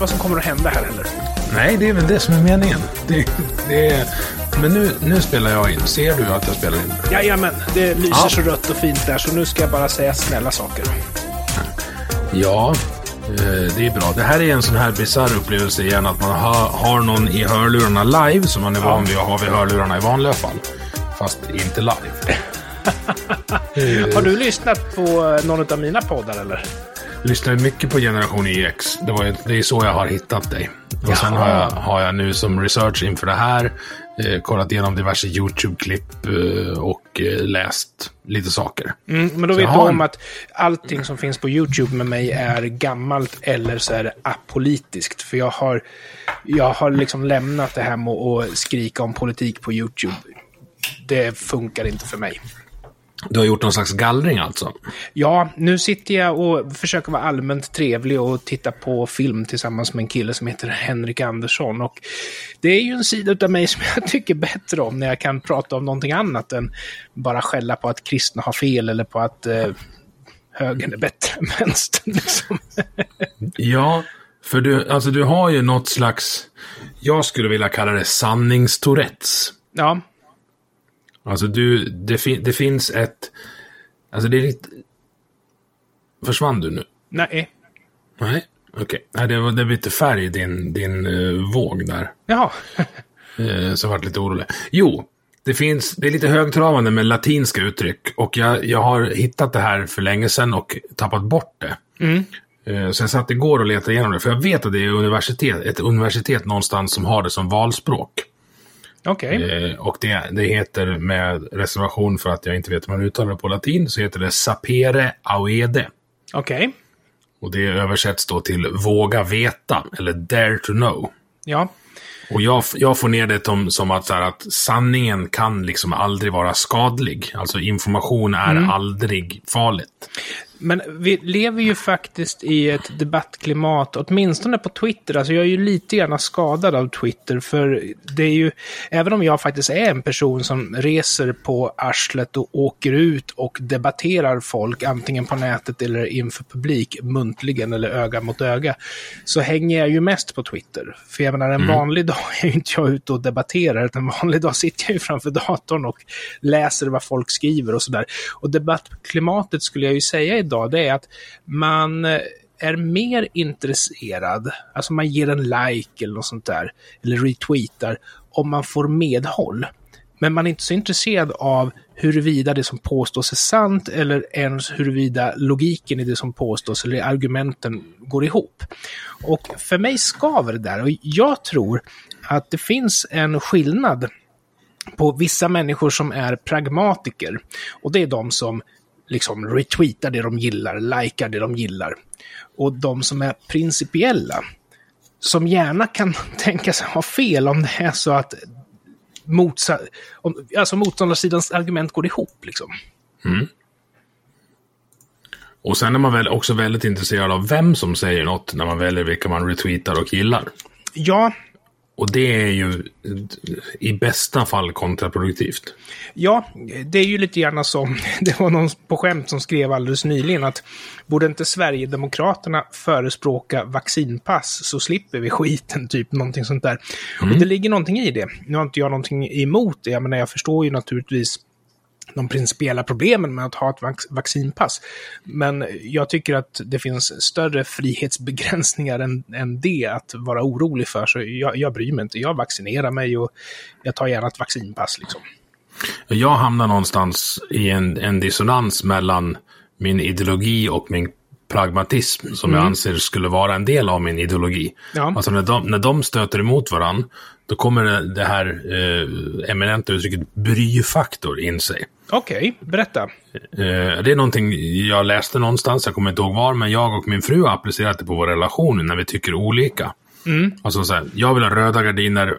vad som kommer att hända här heller. Nej, det är väl det som är meningen. Det, det är, men nu, nu spelar jag in. Ser du att jag spelar in? Jajamän, det lyser Ja. så rött och fint där så nu ska jag bara säga snälla saker. Ja, eh, det är bra. Det här är en sån här bisarr upplevelse igen. Att man har, har någon i hörlurarna live som man är van vid att ha vid hörlurarna i vanliga fall. Fast inte live. Har du lyssnat på någon av mina poddar eller? Lyssnar mycket på Generation EX. Det, var, ju- det är så jag har hittat dig. Och sen Jaha. har jag, har jag nu som research inför det här eh, kollat igenom diverse YouTube-klipp eh, och eh, läst lite saker. Mm, men då Så vet jag du om att allting som finns på YouTube med mig är gammalt eller så är det apolitiskt. För jag har, jag har liksom lämnat det här med att skrika om politik på YouTube. Det funkar inte för mig. Du har gjort någon slags gallring alltså? Ja, nu sitter jag och försöker vara allmänt trevlig och titta på film tillsammans med en kille som heter Henrik Andersson. Och det är ju en sida av mig som jag tycker bättre om när jag kan prata om någonting annat än bara skälla på att kristna har fel eller på att eh, högern är bättre än vänstern. Liksom. Ja, för du, alltså du har ju något slags, jag skulle vilja kalla det sanningstourettes. Ja, Alltså du, det, fin, det finns ett, alltså det är lite, försvann du nu? nej. Nej, okej. Nej, det var det lite färg i din, din uh, våg där. Jaha. Uh, så jag vart lite orolig. Jo, det finns, det är lite högtravande med latinska uttryck. Och jag, jag har hittat det här för länge sedan och tappat bort det. Eh, Så jag satt igår och letade igenom det, för jag vet att det är universitet, ett universitet någonstans som har det som valspråk. Okej. Eh, Och det, det heter, med reservation för att jag inte vet hur man uttalar det på latin, så heter det sapere auede. Okej. Och det översätts då till våga veta, eller dare to know. Ja. Och jag, jag får ner det som, som att, så här, att sanningen kan liksom aldrig vara skadlig. Alltså information är aldrig farligt. Men vi lever ju faktiskt i ett debattklimat, åtminstone på Twitter. Alltså jag är ju lite grann skadad av Twitter, för det är ju, även om jag faktiskt är en person som reser på arslet och åker ut och debatterar folk, antingen på nätet eller inför publik, muntligen eller öga mot öga, så hänger jag ju mest på Twitter. För jag menar, en vanlig dag är ju inte jag ute och debatterar, utan en vanlig dag sitter jag ju framför datorn och läser vad folk skriver och sådär. Och debattklimatet skulle jag ju säga idag, det är att man eh, är mer intresserad, alltså man ger en like eller något sånt där, eller retweetar, om man får medhåll. Men man är inte så intresserad av huruvida det som påstås är sant eller ens huruvida logiken i det som påstås eller argumenten går ihop. Och för mig skaver det där och jag tror att det finns en skillnad på vissa människor som är pragmatiker. Och det är de som liksom retweetar det de gillar, likar det de gillar. Och de som är principiella, som gärna kan tänka sig ha fel om det är så att motsa om, alltså motståndarsidans argument går ihop. Liksom. Och sen är man väl också väldigt intresserad av vem som säger något när man väljer vilka man retweetar och gillar. Ja, Och det är ju i bästa fall kontraproduktivt. Ja, det är ju lite grann som, det var någon på skämt som skrev alldeles nyligen att borde inte Sverigedemokraterna förespråka vaccinpass så slipper vi skiten, typ någonting sånt där. Och det ligger någonting i det. Nu har inte jag någonting emot det, menar jag förstår ju naturligtvis de principiella problemen med att ha ett vac vaccinpass. Men jag tycker att det finns större frihetsbegränsningar än, än det att vara orolig för. Så jag, jag bryr mig inte. Jag vaccinerar mig och jag tar gärna ett vaccinpass. Liksom. Jag hamnar någonstans i en, en dissonans mellan min ideologi och min pragmatism som mm. jag anser skulle vara en del av min ideologi. Ja. Alltså när de, när de stöter emot varandra, då kommer det, det här eh, eminenta uttrycket bryfaktor in sig. Okej, okay, berätta. Eh, det är någonting jag läste någonstans, jag kommer inte ihåg var, men jag och min fru har applicerat det på vår relation när vi tycker olika. Mm. Alltså så här, jag vill ha röda gardiner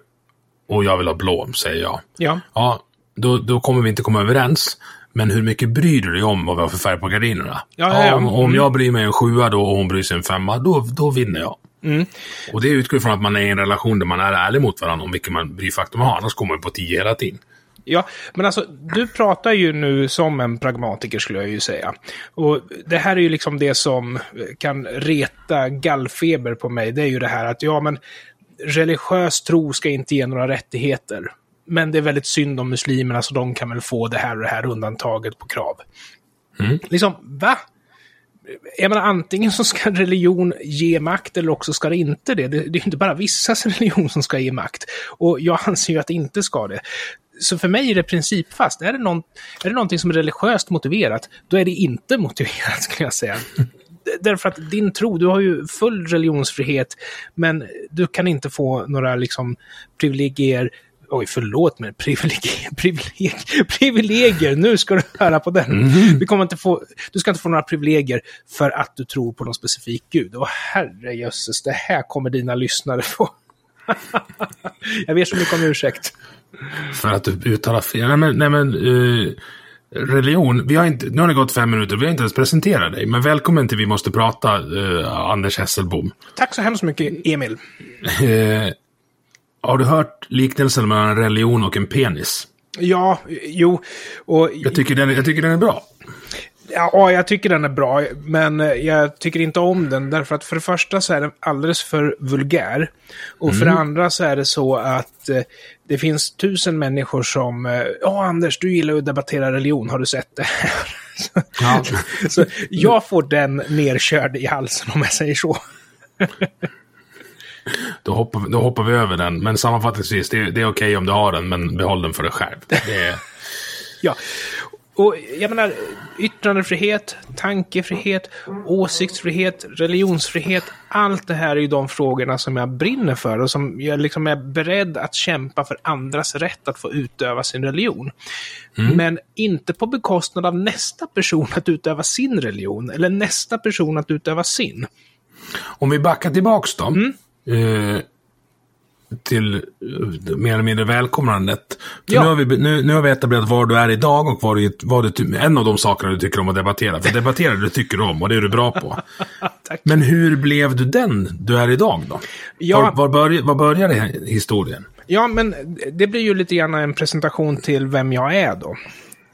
och jag vill ha blå, säger jag. Ja. Ja, då, då kommer vi inte komma överens. Men hur mycket bryr du dig om vad vi har för färg på gardinerna? Ja, ja. Om, om mm. jag bryr mig en sjua då och hon bryr sig en femma, då, då vinner jag. Mm. Och det utgår från att man är i en relation där man är ärlig mot varandra om vilken man bryfaktor man har. Annars kommer man på tio hela tiden. Ja, men alltså du pratar ju nu som en pragmatiker skulle jag ju säga. Och det här är ju liksom det som kan reta gallfeber på mig. Det är ju det här att ja, men religiös tro ska inte ge några rättigheter. Men det är väldigt synd om muslimerna så de kan väl få det här och det här undantaget på krav. Mm. Liksom, va? Jag menar, antingen så ska religion ge makt eller också ska det inte det. Det, det är inte bara vissas religion som ska ge makt. Och jag anser ju att det inte ska det. Så för mig är det principfast. Är det, någon, är det någonting som är religiöst motiverat, då är det inte motiverat skulle jag säga. Därför att din tro, du har ju full religionsfrihet, men du kan inte få några liksom privilegier Oj, förlåt mig. Privilegier, privilegier, privilegier. Nu ska du höra på den. Mm. Du, kommer inte få, du ska inte få några privilegier för att du tror på någon specifik gud. Och herrejösses, det här kommer dina lyssnare få. jag ber så mycket om ursäkt. För att du uttalar fel. Nej men, nej, men uh, religion. Vi har inte, nu har det gått fem minuter, vi har inte ens presenterat dig. Men välkommen till Vi måste prata, uh, Anders Hesselbom. Tack så hemskt mycket, Emil. Uh, har du hört liknelsen mellan en religion och en penis? Ja, jo. Och... Jag, tycker den, jag tycker den är bra. Ja, jag tycker den är bra, men jag tycker inte om den därför att för det första så är den alldeles för vulgär. Och mm. för det andra så är det så att eh, det finns tusen människor som, eh, ja Anders, du gillar att debattera religion, har du sett det? Ja. så jag får den nerkörd i halsen om jag säger så. Då hoppar, då hoppar vi över den. Men sammanfattningsvis, det, det är okej okay om du har den, men behåll den för dig själv. Är... ja, och jag menar, yttrandefrihet, tankefrihet, åsiktsfrihet, religionsfrihet. Allt det här är ju de frågorna som jag brinner för och som jag liksom är beredd att kämpa för andras rätt att få utöva sin religion. Mm. Men inte på bekostnad av nästa person att utöva sin religion, eller nästa person att utöva sin. Om vi backar tillbaks då. Mm eh, till eh, mer eller mindre välkomnandet. Ja. nu, har vi, nu, nu har vi etablerat var du är idag och vad du, vad du, en av de sakerna du tycker om att debattera. För debattera du tycker om och det är du bra på. Men hur blev du den du är idag då? Ja. Var, var, börj, var började historien? Ja, men det blir ju lite grann en presentation till vem jag är då.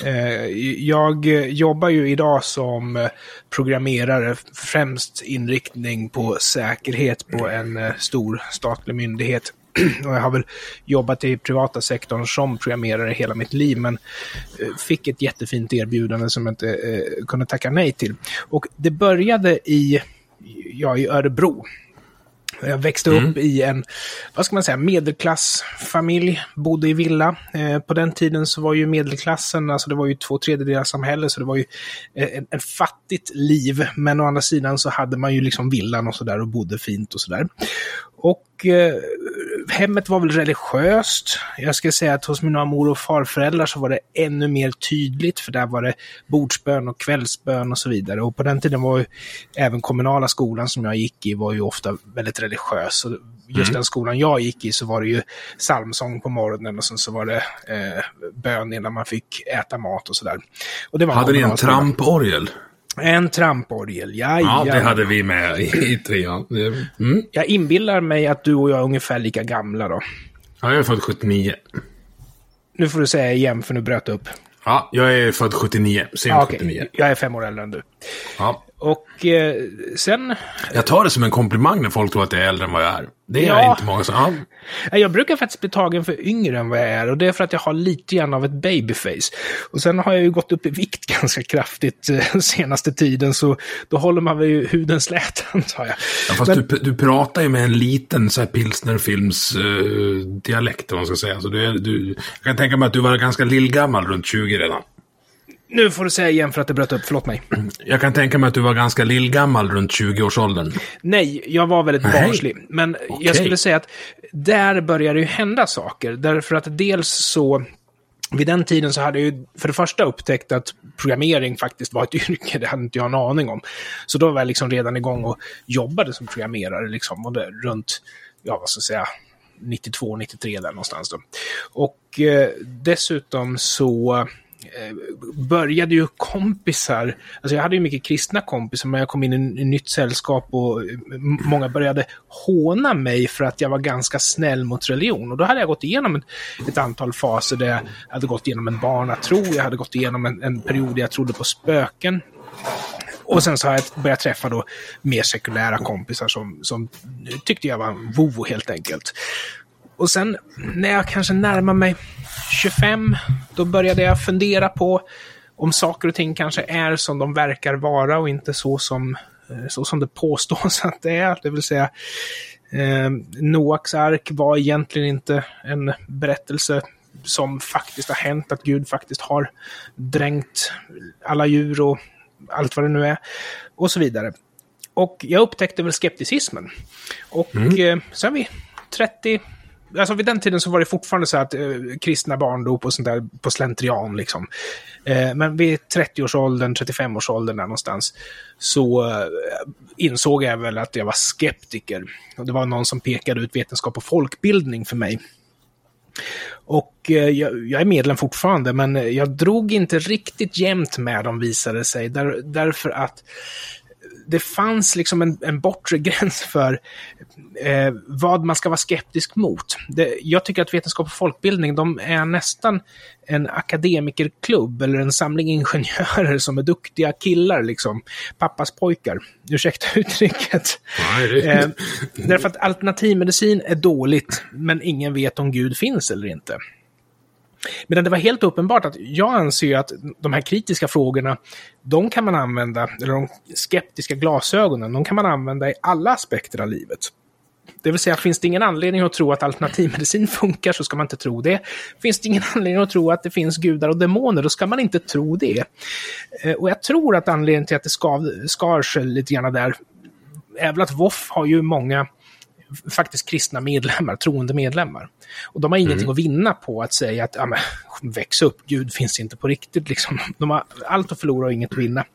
Eh, jag jobbar ju idag som eh, programmerare, främst inriktning på säkerhet på en eh, stor statlig myndighet. Och jag har väl jobbat i privata sektorn som programmerare hela mitt liv, men fick ett jättefint erbjudande som jag inte kunde tacka nej till. Och det började i, ja, i Örebro. Jag växte mm. upp i en, vad ska man säga, medelklassfamilj, bodde i villa. Eh, på den tiden så var ju medelklassen, alltså det var ju två tredjedelar samhälle, så det var ju eh, en, en fattigt liv. Men å andra sidan så hade man ju liksom villan och sådär och bodde fint och sådär. Och eh, hemmet var väl religiöst. Jag ska säga att hos mina mor och farföräldrar så var det ännu mer tydligt, för där var det bordsbön och kvällsbön och så vidare. Och på den tiden var ju även kommunala skolan som jag gick i var ju ofta väldigt religiös. Och just mm. den skolan jag gick i så var det ju psalmsång på morgonen och sen så var det eh, bön innan man fick äta mat och sådär. Hade ni en tramporgel? En tramporgel, ja, ja. det hade vi med i trean. Mm. Jag inbillar mig att du och jag är ungefär lika gamla då. Ja, jag är född 79. Nu får du säga igen, för nu bröt upp. Ja, jag är född 79. Sent ah, okay. 79. Jag är fem år äldre än du. Ja. Och eh, sen... Jag tar det som en komplimang när folk tror att jag är äldre än vad jag är. Det är Ja. jag inte många som... Ja. Ja, Jag brukar faktiskt bli tagen för yngre än vad jag är och det är för att jag har lite grann av ett babyface. Och sen har jag ju gått upp i vikt ganska kraftigt eh, senaste tiden så då håller man väl huden slät antar jag. Ja, fast Men- du, du pratar ju med en liten så här pilsnerfilms dialekt, om man ska säga. Så du, är- du, jag kan tänka mig att du var ganska lillgammal, runt 20 redan. Nu får du säga igen för att det bröt upp, förlåt mig. Jag kan tänka mig att du var ganska lillgammal runt 20-årsåldern. Nej, jag var väldigt Nej. barnslig. Men Okej. jag skulle säga att där börjar det ju hända saker. Därför att dels så, vid den tiden så hade jag ju för det första upptäckt att programmering faktiskt var ett yrke, det hade inte jag en aning om. Så då var jag liksom redan igång och jobbade som programmerare liksom, och det, runt, ja vad ska jag säga, 92, 93 där någonstans då. Och eh, dessutom så Eh, började ju kompisar, alltså jag hade ju mycket kristna kompisar, men jag kom in i ett nytt sällskap och eh, många började håna mig för att jag var ganska snäll mot religion. Och då hade jag gått igenom ett, ett antal faser där jag hade gått igenom en barnatro, jag hade gått igenom en, en period där jag trodde på spöken. Och sen så har jag börjat träffa då mer sekulära kompisar som, som tyckte jag var en vovo helt enkelt. Och sen när jag kanske närmar mig 25, då började jag fundera på om saker och ting kanske är som de verkar vara och inte så som, eh, så som det påstås att det är. Det vill säga, eh, Noaks ark var egentligen inte en berättelse som faktiskt har hänt, att Gud faktiskt har dränkt alla djur och allt vad det nu är, och så vidare. Och jag upptäckte väl skepticismen. Och eh, sen vid 30, alltså vid den tiden så var det fortfarande så att eh, kristna barndop och sånt där på slentrian liksom. Eh, men vid 30-årsåldern, 35-årsåldern där någonstans, så eh, insåg jag väl att jag var skeptiker. Och det var någon som pekade ut vetenskap och folkbildning för mig. Och eh, jag, jag är medlem fortfarande, men jag drog inte riktigt jämnt med dem visade det sig. Där, därför att det fanns liksom en, en bortre gräns för eh, vad man ska vara skeptisk mot. Det, jag tycker att vetenskap och folkbildning, de är nästan en akademikerklubb eller en samling ingenjörer som är duktiga killar, liksom. Pappas pojkar. Ursäkta uttrycket. Eh, därför att alternativmedicin är dåligt, men ingen vet om Gud finns eller inte. Medan det var helt uppenbart att jag anser att de här kritiska frågorna, de kan man använda, eller de skeptiska glasögonen, de kan man använda i alla aspekter av livet. Det vill säga, finns det ingen anledning att tro att alternativmedicin funkar så ska man inte tro det. Finns det ingen anledning att tro att det finns gudar och demoner, då ska man inte tro det. Eh, och jag tror att anledningen till att det skav, skar sig lite grann där är väl att Woff har ju många faktiskt kristna medlemmar, troende medlemmar. Och de har ingenting att vinna på att säga att ja, men, väx upp, Gud finns inte på riktigt. Liksom. De har allt att förlora och inget att vinna.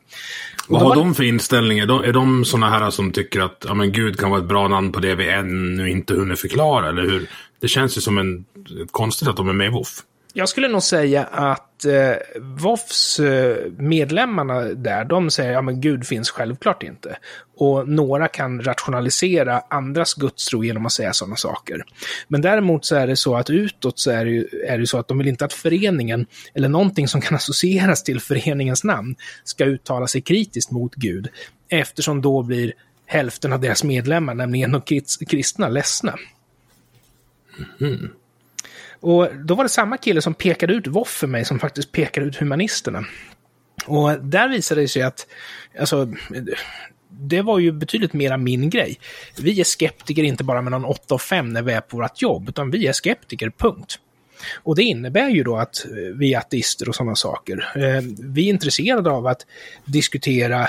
Och Vad har de för inställning? Är de, är de såna här som tycker att ja, men Gud kan vara ett bra namn på det vi ännu inte hunnit förklara? Eller hur? Det känns ju som en, konstigt att de är med i WoF. Jag skulle nog säga att eh, WoFs eh, medlemmarna där, de säger ja men Gud finns självklart inte. Och några kan rationalisera andras gudstro genom att säga sådana saker. Men däremot så är det så att utåt så är det ju är det så att de vill inte att föreningen, eller någonting som kan associeras till föreningens namn, ska uttala sig kritiskt mot Gud. Eftersom då blir hälften av deras medlemmar, nämligen de kristna, ledsna. Mm-hmm. Och då var det samma kille som pekade ut Woff för mig som faktiskt pekade ut humanisterna. Och där visade det sig att, alltså, det var ju betydligt mera min grej. Vi är skeptiker inte bara mellan 8 och 5 när vi är på vårt jobb, utan vi är skeptiker, punkt. Och det innebär ju då att eh, vi är ateister och sådana saker. Eh, vi är intresserade av att diskutera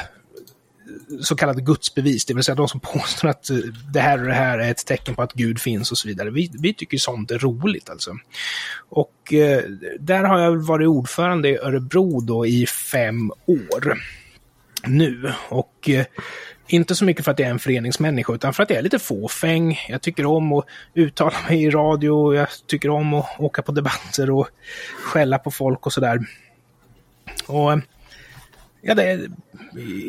så kallade gudsbevis, det vill säga de som påstår att eh, det här och det här är ett tecken på att Gud finns och så vidare. Vi, vi tycker sånt är roligt alltså. Och eh, där har jag varit ordförande i Örebro då i fem år nu. Och eh, inte så mycket för att jag är en föreningsmänniska, utan för att jag är lite fåfäng. Jag tycker om att uttala mig i radio, jag tycker om att åka på debatter och skälla på folk och sådär. Och eh, Ja, det,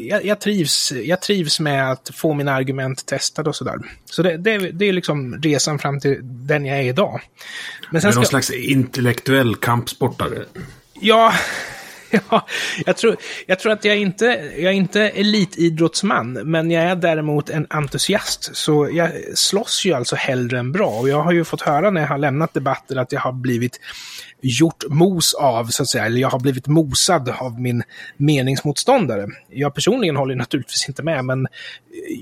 jag, jag, trivs, jag trivs med att få mina argument testade och sådär. Så det, det, det är liksom resan fram till den jag är idag. Men sen är någon ska, slags intellektuell kampsportare. ja, Ja, jag tror, jag tror att jag inte jag är inte elitidrottsman, men jag är däremot en entusiast. Så jag slåss ju alltså hellre än bra. Och jag har ju fått höra när jag har lämnat debatter att jag har blivit gjort mos av, så att säga, eller jag har blivit mosad av min meningsmotståndare. Jag personligen håller naturligtvis inte med, men eh,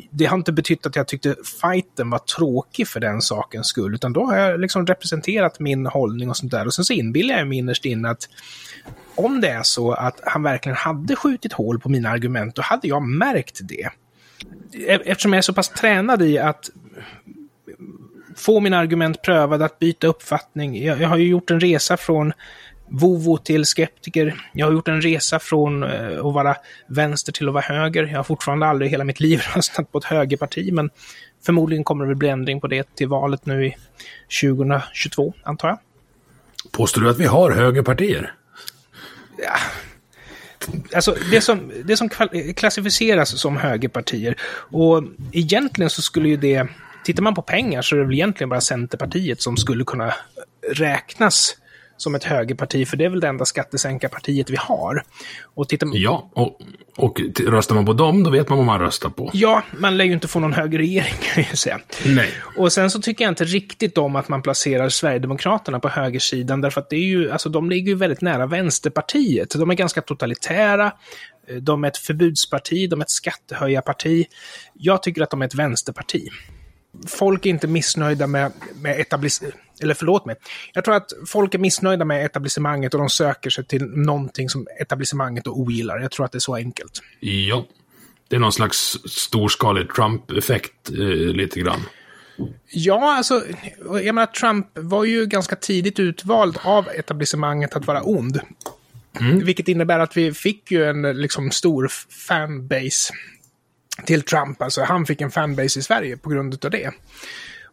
det har inte betytt att jag tyckte fighten var tråkig för den sakens skull, utan då har jag liksom representerat min hållning och sånt där. Och sen så inbillar jag mig innerst inne att om det är så att han verkligen hade skjutit hål på mina argument, då hade jag märkt det. E-, eftersom jag är så pass tränad i att få mina argument prövade, att byta uppfattning. Jag, jag har ju gjort en resa från Vovo till skeptiker. Jag har gjort en resa från uh, att vara vänster till att vara höger. Jag har fortfarande aldrig i hela mitt liv röstat på ett högerparti, men förmodligen kommer det väl bli ändring på det till valet nu i 2022, antar jag. Påstår du att vi har högerpartier? Ja. Alltså, det som, det som klassificeras som högerpartier, och egentligen så skulle ju det tittar man på pengar så är det väl egentligen bara Centerpartiet som skulle kunna räknas som ett högerparti, för det är väl det enda skattesänkarpartiet vi har. Och tittar man... Ja, och, och röstar man på dem, då vet man vad man röstar på. Ja, man lär ju inte få någon högerregering, kan jag ju säga. Nej. Och sen så tycker jag inte riktigt om att man placerar Sverigedemokraterna på högersidan, därför att det är ju, alltså de ligger ju väldigt nära Vänsterpartiet. De är ganska totalitära, de är ett förbudsparti, de är ett skattehöjarparti. Jag tycker att de är ett vänsterparti folk är inte missnöjda med, med etablissemanget. Eller förlåt mig. Jag tror att folk är missnöjda med etablissemanget och de söker sig till någonting som etablissemanget ogillar. Jag tror att det är så enkelt. Ja. Det är någon slags storskalig Trump-effekt, eh, lite grann. Ja, alltså, jag menar, Trump var ju ganska tidigt utvald av etablissemanget att vara ond. Mm. Vilket innebär att vi fick ju en liksom, stor fanbase till Trump. Alltså han fick en fanbase i Sverige på grund av det.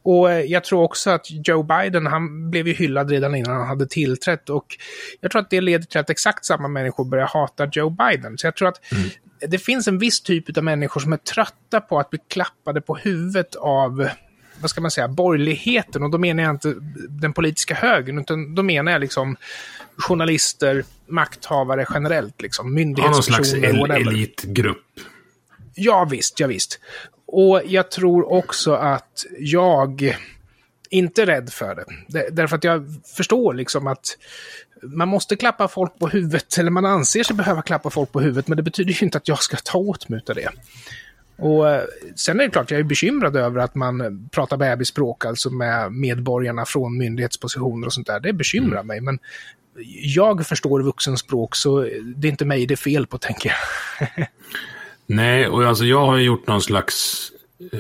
Och eh, jag tror också att Joe Biden, han blev ju hyllad redan innan han hade tillträtt. Och jag tror att det leder till att exakt samma människor börjar hata Joe Biden. Så jag tror att mm. det finns en viss typ av människor som är trötta på att bli klappade på huvudet av vad ska man säga, borgerligheten. Och då menar jag inte den politiska högern, utan då menar jag liksom journalister, makthavare generellt, liksom, myndighetspersoner. Ja, någon slags el elitgrupp. Ja, visst, ja, visst. Och jag tror också att jag inte är rädd för det. Därför att jag förstår liksom att man måste klappa folk på huvudet, eller man anser sig behöva klappa folk på huvudet, men det betyder ju inte att jag ska ta åt mig av det. Och eh, sen är det klart, jag är bekymrad över att man pratar bebisspråk, alltså med medborgarna från myndighetspositioner och sånt där. Det bekymrar mm. mig, men jag förstår vuxenspråk, så det är inte mig det är fel på, tänker jag. Nej, och alltså jag har gjort någon slags... Eh,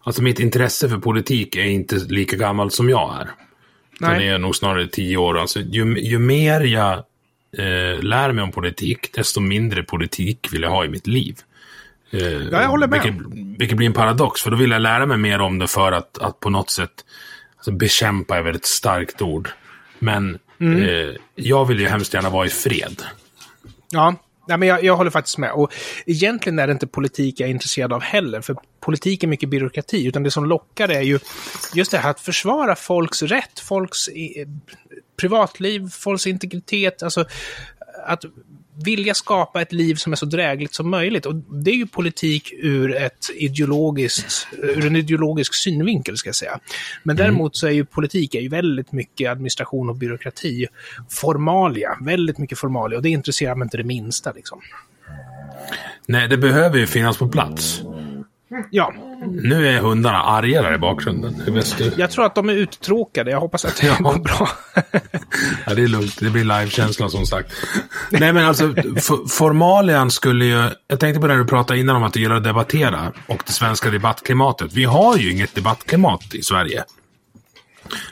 alltså mitt intresse för politik är inte lika gammalt som jag är. Nej. Det är nog snarare tio år. Alltså, ju, ju mer jag eh, lär mig om politik, desto mindre politik vill jag ha i mitt liv. Eh, ja, jag håller med. Vilket, vilket, blir en paradox, för då vill jag lära mig mer om det för att, att på något sätt alltså bekämpa är väl ett starkt ord. Men mm. eh, jag vill ju hemskt gärna vara i fred. Ja, Nej, men jag, jag, håller faktiskt med. Och egentligen är det inte politik jag är intresserad av heller, för politik är mycket byråkrati, utan det som lockar är ju just det här att försvara folks rätt, folks eh, privatliv, folks integritet, alltså att vilja skapa ett liv som är så drägligt som möjligt. Och det är ju politik ur, ett ideologiskt, ur en ideologisk synvinkel, ska jag säga. Men mm. däremot så är ju politik är ju väldigt mycket administration och byråkrati. Formalia, väldigt mycket formalia. Och det intresserar mig inte det minsta. Liksom. Nej, det behöver ju finnas på plats. Ja. Nu är hundarna arga där i bakgrunden. Jag tror att de är uttråkade. Jag hoppas att det ja. går bra. ja, det är lugnt. Det blir livekänsla som sagt. Nej, men alltså formalian skulle ju... Jag tänkte på det du pratade innan om att du gillar att debattera och det svenska debattklimatet. Vi har ju inget debattklimat i Sverige.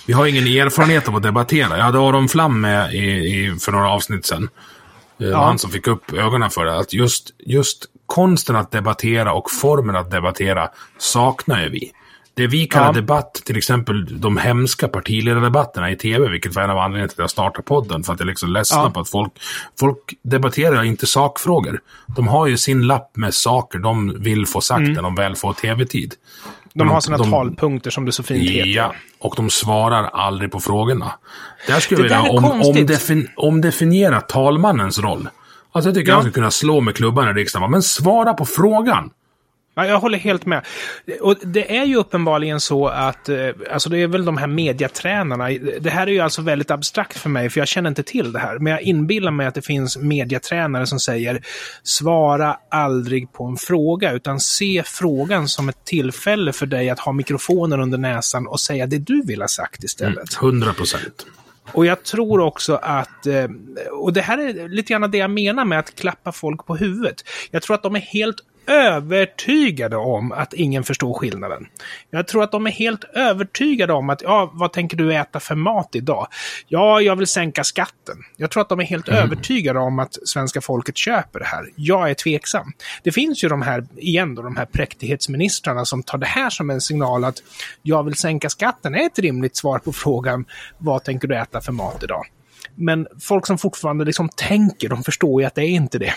Vi har ingen erfarenhet av att debattera. Jag hade Aron Flam med i, i, för några avsnitt sedan. Det var han som fick upp ögonen för det. Att just, just konsten att debattera och formen att debattera saknar ju vi. Det vi kallar Ja. debatt, till exempel de hemska partiledardebatterna i tv, vilket var en av anledningarna till att jag startade podden, för att jag liksom ledsnar Ja. på att folk, folk debatterar inte sakfrågor. De har ju sin lapp med saker de vill få sagt när de väl får tv-tid. Mm. De har sina de- talpunkter som det så fint heter. Ja, och de svarar aldrig på frågorna. Där skulle Det jag vilja om, omdefin, omdefiniera talmannens roll. Alltså jag tycker Ja. han skulle kunna slå med klubban i riksdagen. Men svara på frågan! Ja, jag håller helt med. Och det är ju uppenbarligen så att, eh, alltså det är väl de här mediatränarna. Det här är ju alltså väldigt abstrakt för mig, för jag känner inte till det här. Men jag inbillar mig att det finns mediatränare som säger svara aldrig på en fråga, utan se frågan som ett tillfälle för dig att ha mikrofonen under näsan och säga det du vill ha sagt istället. 100 procent. Och jag tror också att, eh, och det här är lite grann det jag menar med att klappa folk på huvudet. Jag tror att de är helt övertygade om att ingen förstår skillnaden. Jag tror att de är helt övertygade om att, ja, vad tänker du äta för mat idag? Ja, jag vill sänka skatten. Jag tror att de är helt övertygade om att svenska folket köper det här. Jag är tveksam. Det finns ju de här, igen då, de här präktighetsministrarna som tar det här som en signal att jag vill sänka skatten är ett rimligt svar på frågan vad tänker du äta för mat idag? Men folk som fortfarande liksom tänker, de förstår ju att det är inte det.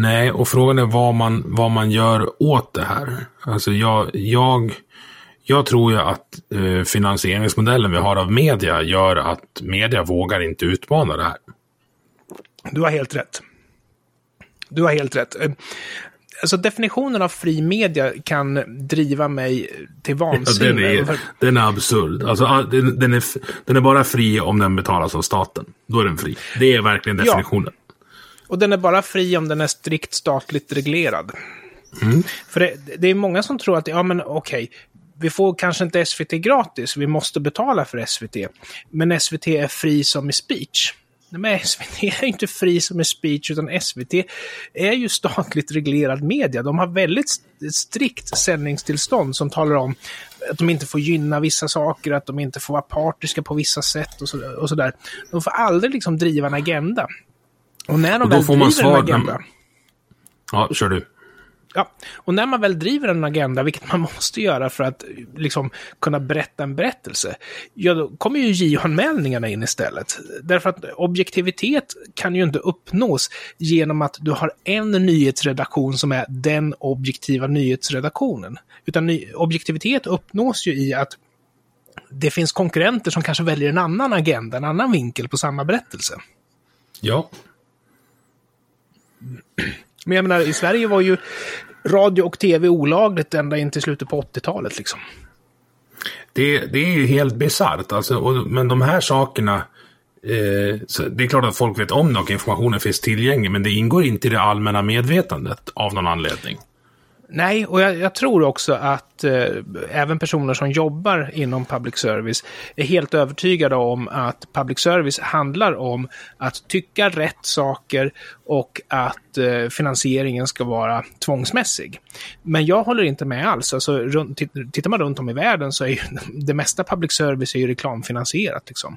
Nej, och frågan är vad man, vad man gör åt det här. Alltså jag, jag, jag tror ju att eh, finansieringsmodellen vi har av media gör att media vågar inte utmana det här. Du har helt rätt. Du har helt rätt. Eh, Alltså definitionen av fri media kan driva mig till Ja, vansinne. den, är, den är absurd. Alltså, all- den, den, är, den är bara fri om den betalas av staten. Då är den fri. Det är verkligen Ja. Och den är bara fri om den är strikt statligt reglerad. För det, det är många som tror att, ja men okej, vi får kanske inte SVT gratis, vi måste betala för SVT. Men SVT är fri som i speech. Men SVT är inte fri som i speech, utan SVT är ju statligt reglerad media. De har väldigt st- strikt sändningstillstånd som talar om att de inte får gynna vissa saker, att de inte får vara partiska på vissa sätt och så- sådär. De får aldrig liksom driva en agenda. Och när de Och då väl får man driver svar en agenda... Ja, kör du. Ja, och när man väl driver en agenda, vilket man måste göra för att liksom, kunna berätta en berättelse, ja då kommer ju JO-anmälningarna in istället. Därför att objektivitet kan ju inte uppnås genom att du har en nyhetsredaktion som är den objektiva nyhetsredaktionen. Utan objektivitet uppnås ju i att det finns konkurrenter som kanske väljer en annan agenda, en annan vinkel på samma berättelse. Ja. Men jag menar, i Sverige var ju radio och tv olagligt ända in till slutet på 80-talet liksom. Det, det är ju helt bisarrt. Alltså, och, men de här sakerna... Eh, så det är klart att folk vet om det och informationen finns tillgänglig, men det ingår inte i det allmänna medvetandet av någon anledning. Nej, och jag, jag tror också att eh, även personer som jobbar inom public service är helt övertygade om att public service handlar om att tycka rätt saker och att eh, finansieringen ska vara tvångsmässig. Men jag håller inte med alls. Alltså, runt, tittar man runt om i världen så är ju det mesta public service är ju reklamfinansierat. Liksom.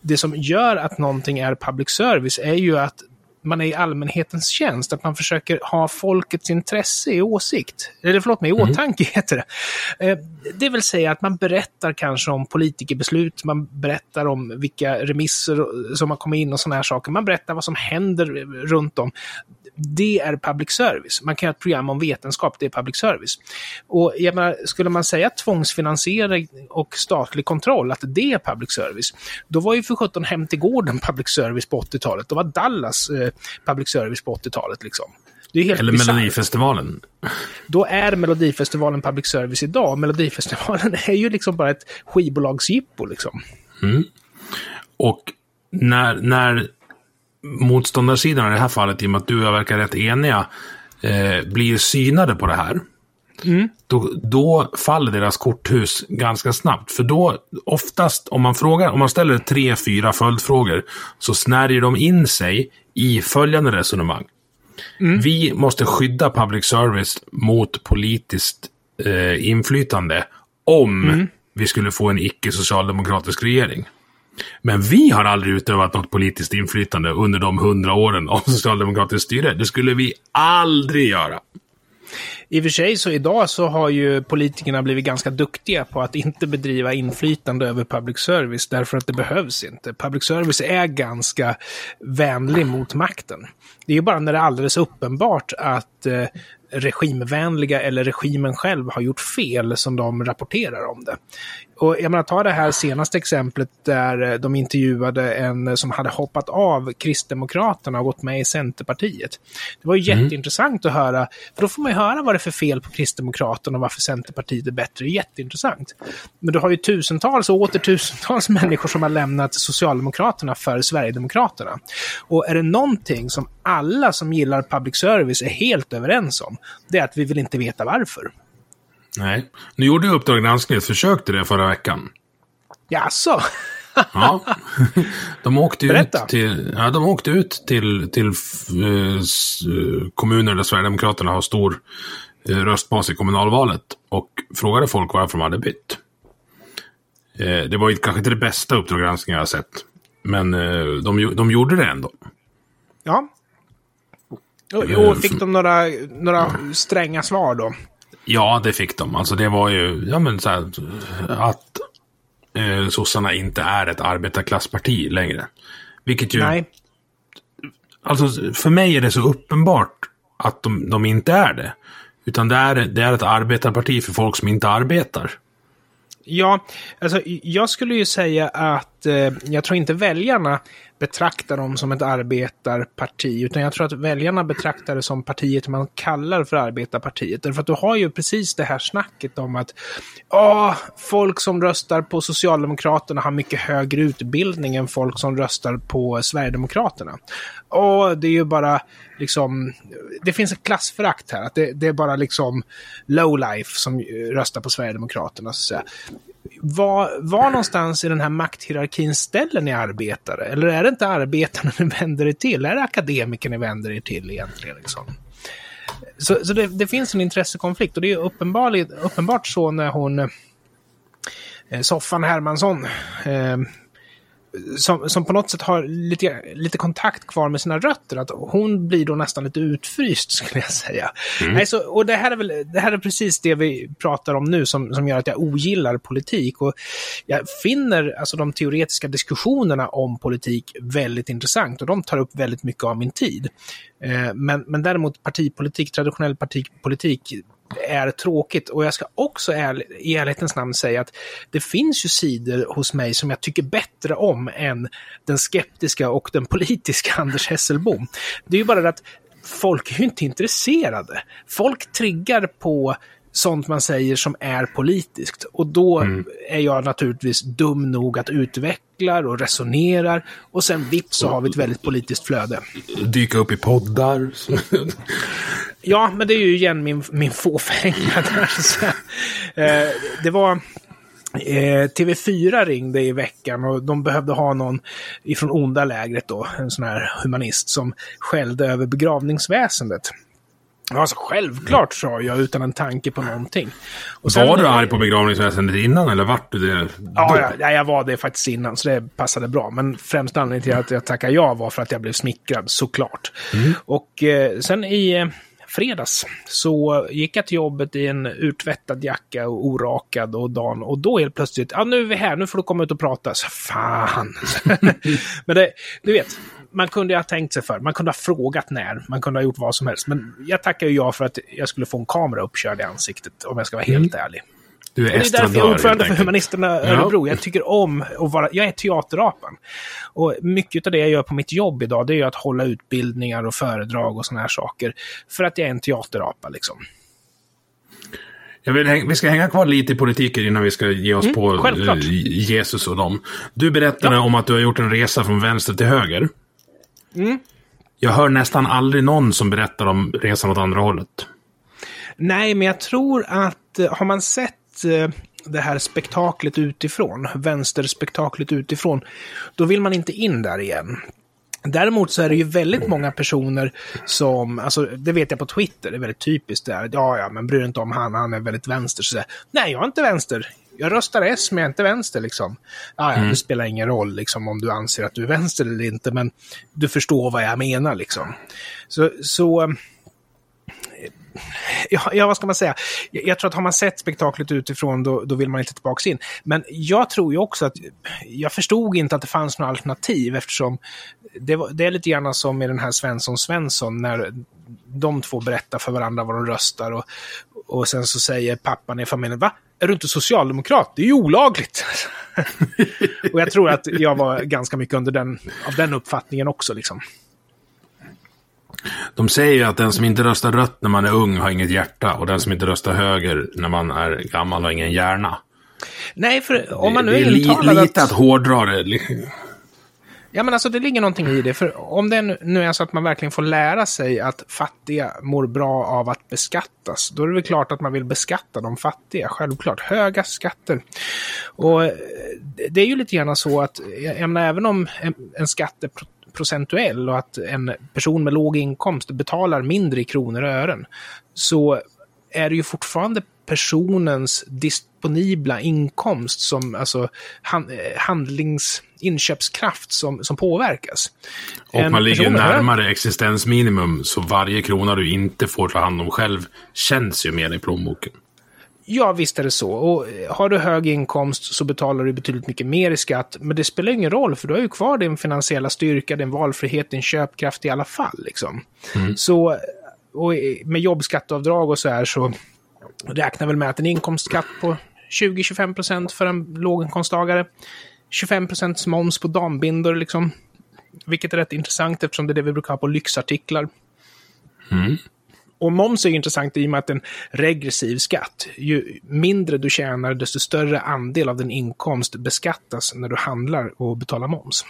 Det som gör att någonting är public service är ju att man är i allmänhetens tjänst, att man försöker ha folkets intresse i åsikt. Eller förlåt mig, i åtanke heter det. Eh, Det vill säga att man berättar kanske om politikerbeslut, man berättar om vilka remisser som har kommit in och sådana här saker. Man berättar vad som händer runt om. Det är public service. Man kan göra ett program om vetenskap, det är public service. Och jag menar, skulle man säga tvångsfinansiering och statlig kontroll, att det är public service, då var ju för sjutton Hem till gården public service på 80-talet. Då var Dallas eh, public service på 80-talet liksom. Det är helt Eller bisarrt. Melodifestivalen. Då är Melodifestivalen public service idag. Melodifestivalen är ju liksom bara ett skivbolagsjippo liksom. Och när, när motståndarsidan i det här fallet, i och med att du och jag verkar rätt eniga, eh, blir synade på det här. Då, då faller deras korthus ganska snabbt. För då, oftast, om man frågar, om man ställer tre, fyra följdfrågor, så snärjer de in sig i följande resonemang. Vi måste skydda public service mot politiskt eh, inflytande om vi skulle få en icke-socialdemokratisk regering. Men vi har aldrig utövat något politiskt inflytande under de hundra åren av socialdemokratiskt styre. Det skulle vi aldrig göra. I och för sig så idag så har ju politikerna blivit ganska duktiga på att inte bedriva inflytande över public service därför att det behövs inte. Public service är ganska vänlig mot makten. Det är ju bara när det är alldeles uppenbart att eh, regimvänliga eller regimen själv har gjort fel som de rapporterar om det. Och jag menar, ta det här senaste exemplet där de intervjuade en som hade hoppat av Kristdemokraterna och gått med i Centerpartiet. Det var ju mm. jätteintressant att höra, för då får man ju höra vad det är för fel på Kristdemokraterna och varför Centerpartiet är bättre. Det är jätteintressant. Men du har ju tusentals och åter tusentals människor som har lämnat Socialdemokraterna för Sverigedemokraterna. Och är det någonting som alla som gillar public service är helt överens om, det är att vi vill inte veta varför. Nej. Nu gjorde Uppdrag granskning ett försök till det förra veckan. Jaså? ja. De åkte Berätta. ut till, ja, de åkte ut till, till uh, kommuner där Sverigedemokraterna har stor uh, röstbas i kommunalvalet och frågade folk varför de hade bytt. Det var kanske inte det bästa Uppdrag granskning jag har sett. Men de, de gjorde det ändå. Ja. Och, och fick de några, några stränga svar då? Ja, det fick de. Alltså det var ju, ja men så här, att eh, sossarna inte är ett arbetarklassparti längre. Vilket ju... Nej. Alltså för mig är det så uppenbart att de, de inte är det. Utan det är, det är ett arbetarparti för folk som inte arbetar. Ja, alltså jag skulle ju säga att eh, jag tror inte väljarna betrakta dem som ett arbetarparti, utan jag tror att väljarna betraktar det som partiet man kallar för arbetarpartiet. Därför att du har ju precis det här snacket om att åh, folk som röstar på Socialdemokraterna har mycket högre utbildning än folk som röstar på Sverigedemokraterna. Och det är ju bara liksom, det finns ett klassförakt här, att det, det är bara liksom low life som röstar på Sverigedemokraterna. Så att säga. Var, var någonstans i den här makthierarkin ställer ni arbetare? Eller är det inte arbetarna ni vänder er till? Är det akademiker ni vänder er till egentligen? Liksom? Så, så det, det, finns en intressekonflikt och det är uppenbart, uppenbart så när hon, eh, Soffan Hermansson, eh, som, som på något sätt har lite, lite kontakt kvar med sina rötter. Att hon blir då nästan lite utfryst skulle jag säga. Mm. Nej, så, och det här, är väl, det här är precis det vi pratar om nu som, som gör att jag ogillar politik. Och jag finner alltså de teoretiska diskussionerna om politik väldigt intressant och de tar upp väldigt mycket av min tid. Eh, men, men däremot partipolitik, traditionell partipolitik, är tråkigt. Och jag ska också i ärlighetens namn säga att det finns ju sidor hos mig som jag tycker bättre om än den skeptiska och den politiska Anders Hesselbom. Det är ju bara det att folk är ju inte intresserade. Folk triggar på sånt man säger som är politiskt. Och då mm. är jag naturligtvis dum nog att utveckla och resonerar och sen vips så har vi ett väldigt politiskt flöde. Dyka upp i poddar. Ja, men det är ju igen min, min fåfänga där. eh, det var... Eh, TV4 ringde i veckan och de behövde ha någon ifrån onda lägret då, en sån här humanist som skällde över begravningsväsendet. Alltså självklart sa jag utan en tanke på någonting. Och sen, var du arg på begravningsväsendet innan eller vart du det? Ja, ja, jag var det faktiskt innan så det passade bra. Men främst anledningen till att jag tackade ja var för att jag blev smickrad såklart. Mm. Och eh, sen i eh, fredags så gick jag till jobbet i en urtvättad jacka och orakad och dan och då helt plötsligt, ja nu är vi här, nu får du komma ut och prata. Så fan. Men det, du vet, man kunde ha tänkt sig för. Man kunde ha frågat när. Man kunde ha gjort vad som helst. Men jag tackar ju ja för att jag skulle få en kamera uppkörd i ansiktet, om jag ska vara helt mm. ärlig. Du är, det är därför jag är ordförande för Humanisterna Örebro. Jag tycker om att vara... Jag är teaterapan. Och mycket av det jag gör på mitt jobb idag, det är att hålla utbildningar och föredrag och sådana här saker. För att jag är en teaterapa, liksom. Jag vill, vi ska hänga kvar lite i politiken innan vi ska ge oss mm, på självklart. Jesus och dem. Du berättade ja. om att du har gjort en resa från vänster till höger. Mm. Jag hör nästan aldrig någon som berättar om resan åt andra hållet. Nej, men jag tror att eh, har man sett eh, det här spektaklet utifrån, vänsterspektaklet utifrån, då vill man inte in där igen. Däremot så är det ju väldigt många personer som, alltså det vet jag på Twitter, det är väldigt typiskt där, ja ja, men bryr dig inte om han, han är väldigt vänster. Så Nej, jag är inte vänster, jag röstar S men jag är inte vänster liksom. Ja, ja, mm. det spelar ingen roll liksom om du anser att du är vänster eller inte, men du förstår vad jag menar liksom. Så, så ja, ja, vad ska man säga? Jag, jag, tror att har man sett spektaklet utifrån då, då vill man inte tillbaka in. Men jag tror ju också att jag förstod inte att det fanns några alternativ eftersom det, var, det är lite grann som med den här Svensson Svensson när de två berättar för varandra vad de röstar och, och sen så säger pappan i familjen, va? Är du inte socialdemokrat? Det är ju olagligt. och jag tror att jag var ganska mycket under den, av den uppfattningen också. Liksom. De säger ju att den som inte röstar rött när man är ung har inget hjärta och den som inte röstar höger när man är gammal har ingen hjärna. Nej, för om man nu är intalad li, lite att... att hårdra det. Ja, men alltså det ligger någonting i det. För om det nu är så att man verkligen får lära sig att fattiga mår bra av att beskattas, då är det väl klart att man vill beskatta de fattiga, självklart. Höga skatter. Och eh, det är ju lite grann så att, jag menar, även om en, en skatt är procentuell och att en person med låg inkomst betalar mindre i kronor och ören, så är det ju fortfarande personens disponibla inkomst som, alltså hand, handlings, inköpskraft som, som påverkas. Och en man ligger närmare hög... existensminimum, så varje krona du inte får ta hand om själv känns ju mer i plånboken. Ja, visst är det så. Och har du hög inkomst så betalar du betydligt mycket mer i skatt. Men det spelar ingen roll, för du har ju kvar din finansiella styrka, din valfrihet, din köpkraft i alla fall. Liksom. Mm. Så, och med jobbskatteavdrag och så här så räknar väl med att en inkomstskatt på 20-25 procent för en låginkomsttagare. 25 procents moms på dambindor, liksom. Vilket är rätt intressant eftersom det är det vi brukar ha på lyxartiklar. Mm. Och moms är intressant i och med att en regressiv skatt. Ju mindre du tjänar, desto större andel av din inkomst beskattas när du handlar och betalar moms.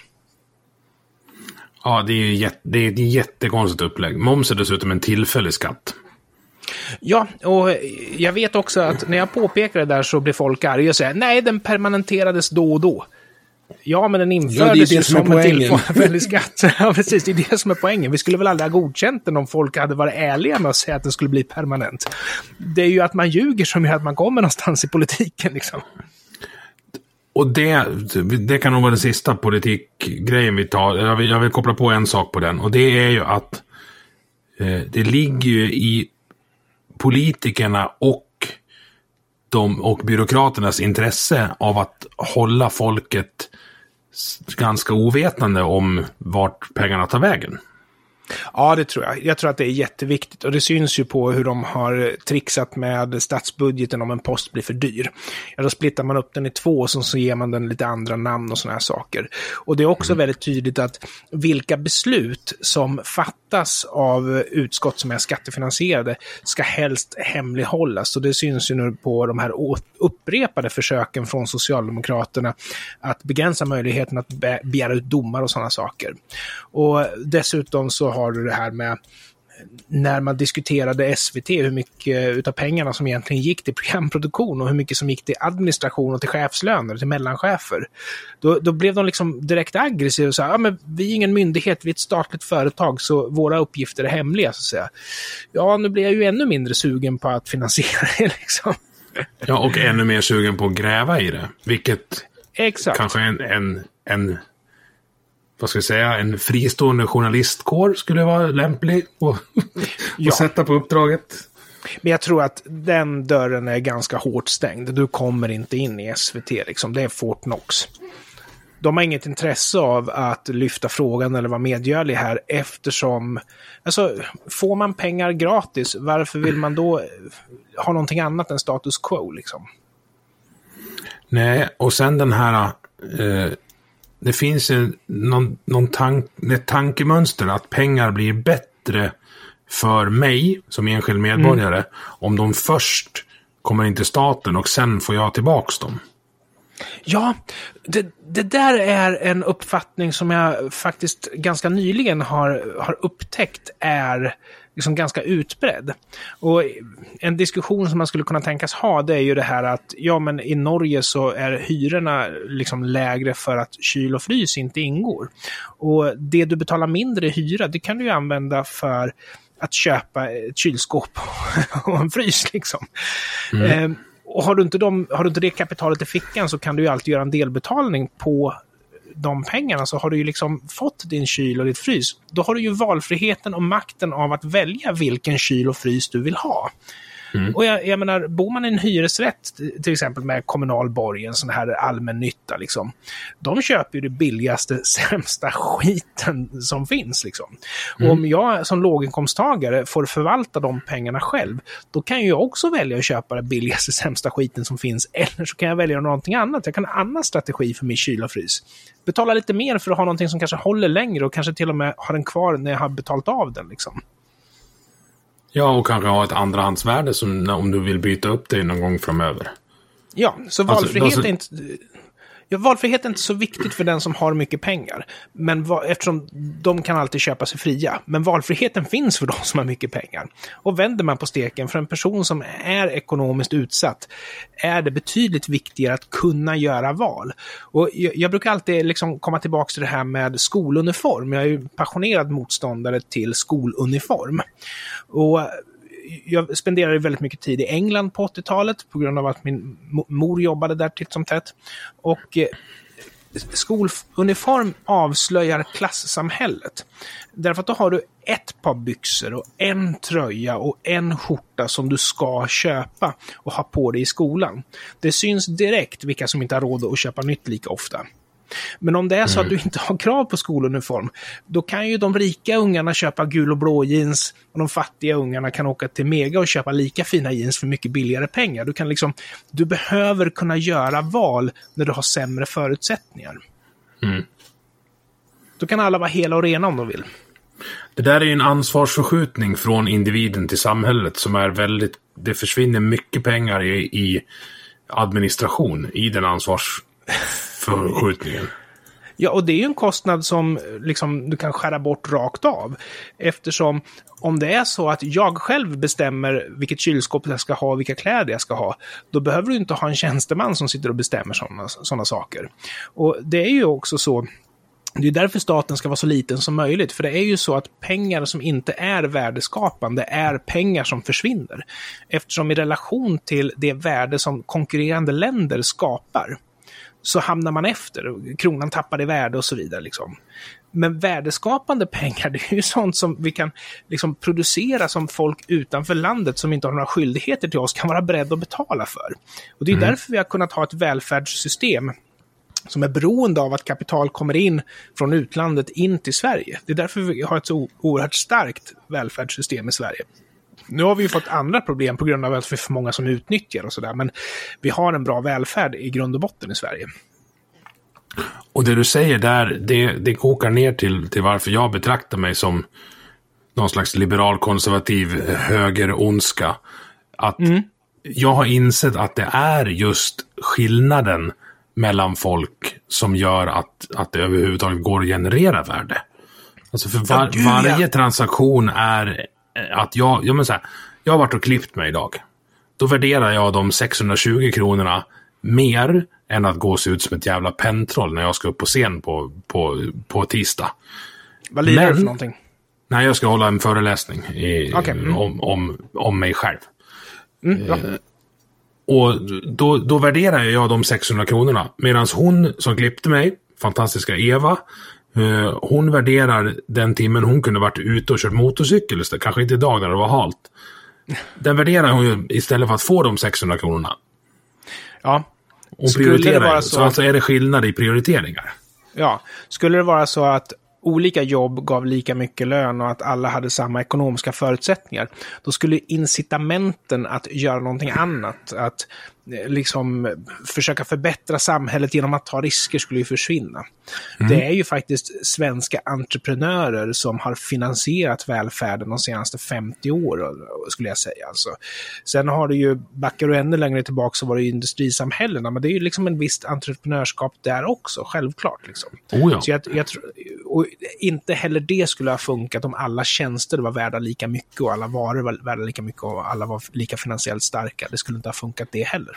Ja, det är, jätte, det är ett jättekonstigt upplägg. Moms är dessutom en tillfällig skatt. Ja, och jag vet också att när jag påpekar det där så blir folk arga och säger nej, den permanenterades då och då. Ja, men den infördes ja, ju som, som en tillfällig skatt. ja, precis. Det är det som är poängen. Vi skulle väl aldrig ha godkänt den om folk hade varit ärliga med att säga att den skulle bli permanent. Det är ju att man ljuger som gör att man kommer någonstans i politiken. Liksom. Och det, det kan nog vara den sista politikgrejen vi tar. Jag vill, jag vill koppla på en sak på den. Och det är ju att eh, det ligger ju i politikerna och de och byråkraternas intresse av att hålla folket ganska ovetande om vart pengarna tar vägen. Ja, det tror jag. Jag tror att det är jätteviktigt och det syns ju på hur de har trixat med statsbudgeten om en post blir för dyr. Ja, då splittar man upp den i två och så ger man den lite andra namn och sådana här saker. Och det är också mm. väldigt tydligt att vilka beslut som fattas av utskott som är skattefinansierade ska helst hemlighållas. Och det syns ju nu på de här upprepade försöken från Socialdemokraterna att begränsa möjligheten att begära ut domar och sådana saker. Och dessutom så har du det här med när man diskuterade SVT, hur mycket utav pengarna som egentligen gick till programproduktion och hur mycket som gick till administration och till chefslöner, till mellanchefer. Då, då blev de liksom direkt aggressiva och sa, ja men vi är ingen myndighet, vi är ett statligt företag, så våra uppgifter är hemliga, så att säga. Ja, nu blir jag ju ännu mindre sugen på att finansiera det, liksom. Ja, och ännu mer sugen på att gräva i det, vilket Exakt. kanske är en, en, en vad ska vi säga, en fristående journalistkår skulle vara lämplig att ja. sätta på uppdraget. Men jag tror att den dörren är ganska hårt stängd. Du kommer inte in i SVT, liksom. det är Fort Knox. De har inget intresse av att lyfta frågan eller vara medgörlig här eftersom, alltså, får man pengar gratis, varför vill man då ha någonting annat än status quo liksom? Nej, och sen den här eh, det finns en, någon, någon tank, ett tankemönster att pengar blir bättre för mig som enskild medborgare mm. om de först kommer in till staten och sen får jag tillbaks dem. Ja, det, det där är en uppfattning som jag faktiskt ganska nyligen har, har upptäckt är liksom ganska utbredd. Och en diskussion som man skulle kunna tänkas ha, det är ju det här att ja, men i Norge så är hyrorna liksom lägre för att kyl och frys inte ingår. Och det du betalar mindre i hyra, det kan du ju använda för att köpa ett kylskåp och en frys liksom. Mm. Eh, och har du, inte de, har du inte det kapitalet i fickan så kan du ju alltid göra en delbetalning på de pengarna så har du ju liksom fått din kyl och ditt frys. Då har du ju valfriheten och makten av att välja vilken kyl och frys du vill ha. Mm. Och jag, jag, menar, bor man i en hyresrätt, till exempel med kommunal borgen, sån här allmännytta, liksom, de köper ju det billigaste, sämsta skiten som finns. Liksom. Mm. Och om jag som låginkomsttagare får förvalta de pengarna själv, då kan jag också välja att köpa det billigaste, sämsta skiten som finns, eller så kan jag välja någonting annat. Jag kan ha en annan strategi för min kyl och frys. Betala lite mer för att ha någonting som kanske håller längre och kanske till och med ha den kvar när jag har betalt av den. Liksom. Ja, och kanske ha ett andrahandsvärde som, om du vill byta upp det någon gång framöver. Ja, så alltså, valfrihet alltså, alltså, är inte... Ja, valfrihet är inte så viktigt för den som har mycket pengar. Men va, eftersom de kan alltid köpa sig fria. Men valfriheten finns för de som har mycket pengar. Och vänder man på steken, för en person som är ekonomiskt utsatt, är det betydligt viktigare att kunna göra val. Och jag, jag brukar alltid liksom komma tillbaka till det här med skoluniform. Jag är ju passionerad motståndare till skoluniform. Och jag spenderade väldigt mycket tid i England på 80-talet på grund av att min mor jobbade där titt som tätt. Och eh, skoluniform avslöjar klassamhället. Därför att då har du ett par byxor och en tröja och en skjorta som du ska köpa och ha på dig i skolan. Det syns direkt vilka som inte har råd att köpa nytt lika ofta. Men om det är så mm. att du inte har krav på skoluniform, då kan ju de rika ungarna köpa gul och blå jeans och de fattiga ungarna kan åka till Mega och köpa lika fina jeans för mycket billigare pengar. Du, kan liksom, du behöver kunna göra val när du har sämre förutsättningar. Mm. Då kan alla vara hela och rena om de vill. Det där är ju en ansvarsförskjutning från individen till samhället som är väldigt... Det försvinner mycket pengar i, i administration i den ansvars för skjutningen. Ja, och det är ju en kostnad som liksom, du kan skära bort rakt av. Eftersom om det är så att jag själv bestämmer vilket kylskåp jag ska ha och vilka kläder jag ska ha, då behöver du inte ha en tjänsteman som sitter och bestämmer sådana saker. Och det är ju också så det är därför staten ska vara så liten som möjligt, för det är ju så att pengar som inte är värdeskapande är pengar som försvinner. Eftersom i relation till det värde som konkurrerande länder skapar, så hamnar man efter. Kronan tappar i värde och så vidare. Liksom. Men värdeskapande pengar, det är ju sånt som vi kan liksom producera som folk utanför landet som inte har några skyldigheter till oss kan vara beredda att betala för. Och det är mm. därför vi har kunnat ha ett välfärdssystem som är beroende av att kapital kommer in från utlandet in till Sverige. Det är därför vi har ett så oerhört starkt välfärdssystem i Sverige. Nu har vi ju fått andra problem på grund av att vi är för många som utnyttjar och sådär, men vi har en bra välfärd i grund och botten i Sverige. Och det du säger där, det, det kokar ner till, till varför jag betraktar mig som någon slags liberal konservativ höger-ondska. Att mm. jag har insett att det är just skillnaden mellan folk som gör att, att det överhuvudtaget går att generera värde. Alltså för var, varje transaktion är att jag, ja men så här, jag har varit och klippt mig idag. Då värderar jag de 620 kronorna mer än att gå och se ut som ett jävla pentroll när jag ska upp på scen på, på, på tisdag. Vad lirar du för någonting? Nej, jag ska hålla en föreläsning i, okay. mm. om, om, om mig själv. Mm, eh, och då, då värderar jag de 600 kronorna. Medan hon som klippte mig, fantastiska Eva, hon värderar den timmen hon kunde varit ute och kört motorcykel istället. Kanske inte idag när det var halt. Den värderar hon ju istället för att få de 600 kronorna. Ja. Hon prioriterar så... så alltså är det skillnad i prioriteringar. Ja. Skulle det vara så att olika jobb gav lika mycket lön och att alla hade samma ekonomiska förutsättningar, då skulle incitamenten att göra någonting annat, att Eh, liksom försöka förbättra samhället genom att ta risker skulle ju försvinna. Mm. Det är ju faktiskt svenska entreprenörer som har finansierat välfärden de senaste 50 åren, skulle jag säga. Alltså. Sen har du ju, backar du ännu längre tillbaka så var det ju industrisamhällena, men det är ju liksom en visst entreprenörskap där också, självklart. Liksom. Oh ja. Så jag, jag, och inte heller det skulle ha funkat om alla tjänster var värda lika mycket och alla varor var värda lika mycket och alla var lika finansiellt starka. Det skulle inte ha funkat det heller.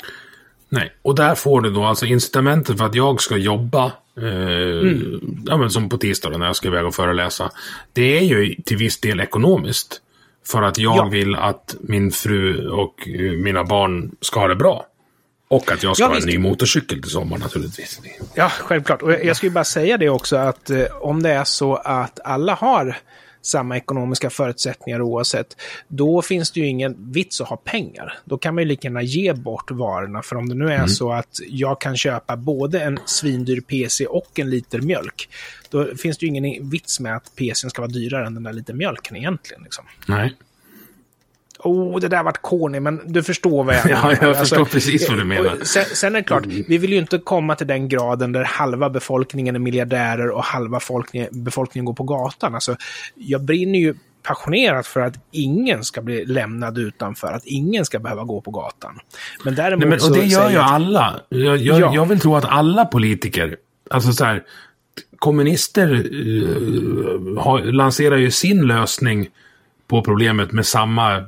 Nej, och där får du då alltså incitamentet för att jag ska jobba, eh, mm. ja, men som på tisdag när jag ska iväg och föreläsa. Det är ju till viss del ekonomiskt. För att jag ja. vill att min fru och mina barn ska ha det bra. Och att jag ska Ja, ha en ny motorcykel till sommar naturligtvis. Ja, självklart. Och jag jag ju bara säga det också att eh, om det är så att alla har samma ekonomiska förutsättningar oavsett, då finns det ju ingen vits att ha pengar. Då kan man ju lika gärna ge bort varorna. För om det nu är så att jag kan köpa både en svindyr PC och en liter mjölk, då finns det ju ingen vits med att PCn ska vara dyrare än den där liter mjölken egentligen. Liksom. Nej. Oh, det där vart corny, men du förstår vad jag Ja, menar. jag förstår precis vad du menar. Sen, sen är det klart, vi vill ju inte komma till den graden där halva befolkningen är miljardärer och halva befolkningen, befolkningen går på gatan. Alltså, jag brinner ju passionerat för att ingen ska bli lämnad utanför, att ingen ska behöva gå på gatan. Men däremot Nej, men, och det gör ju att- alla. Jag, jag, Ja. jag vill tro att alla politiker, alltså så här, kommunister eh, har, lanserar ju sin lösning på problemet med samma eh,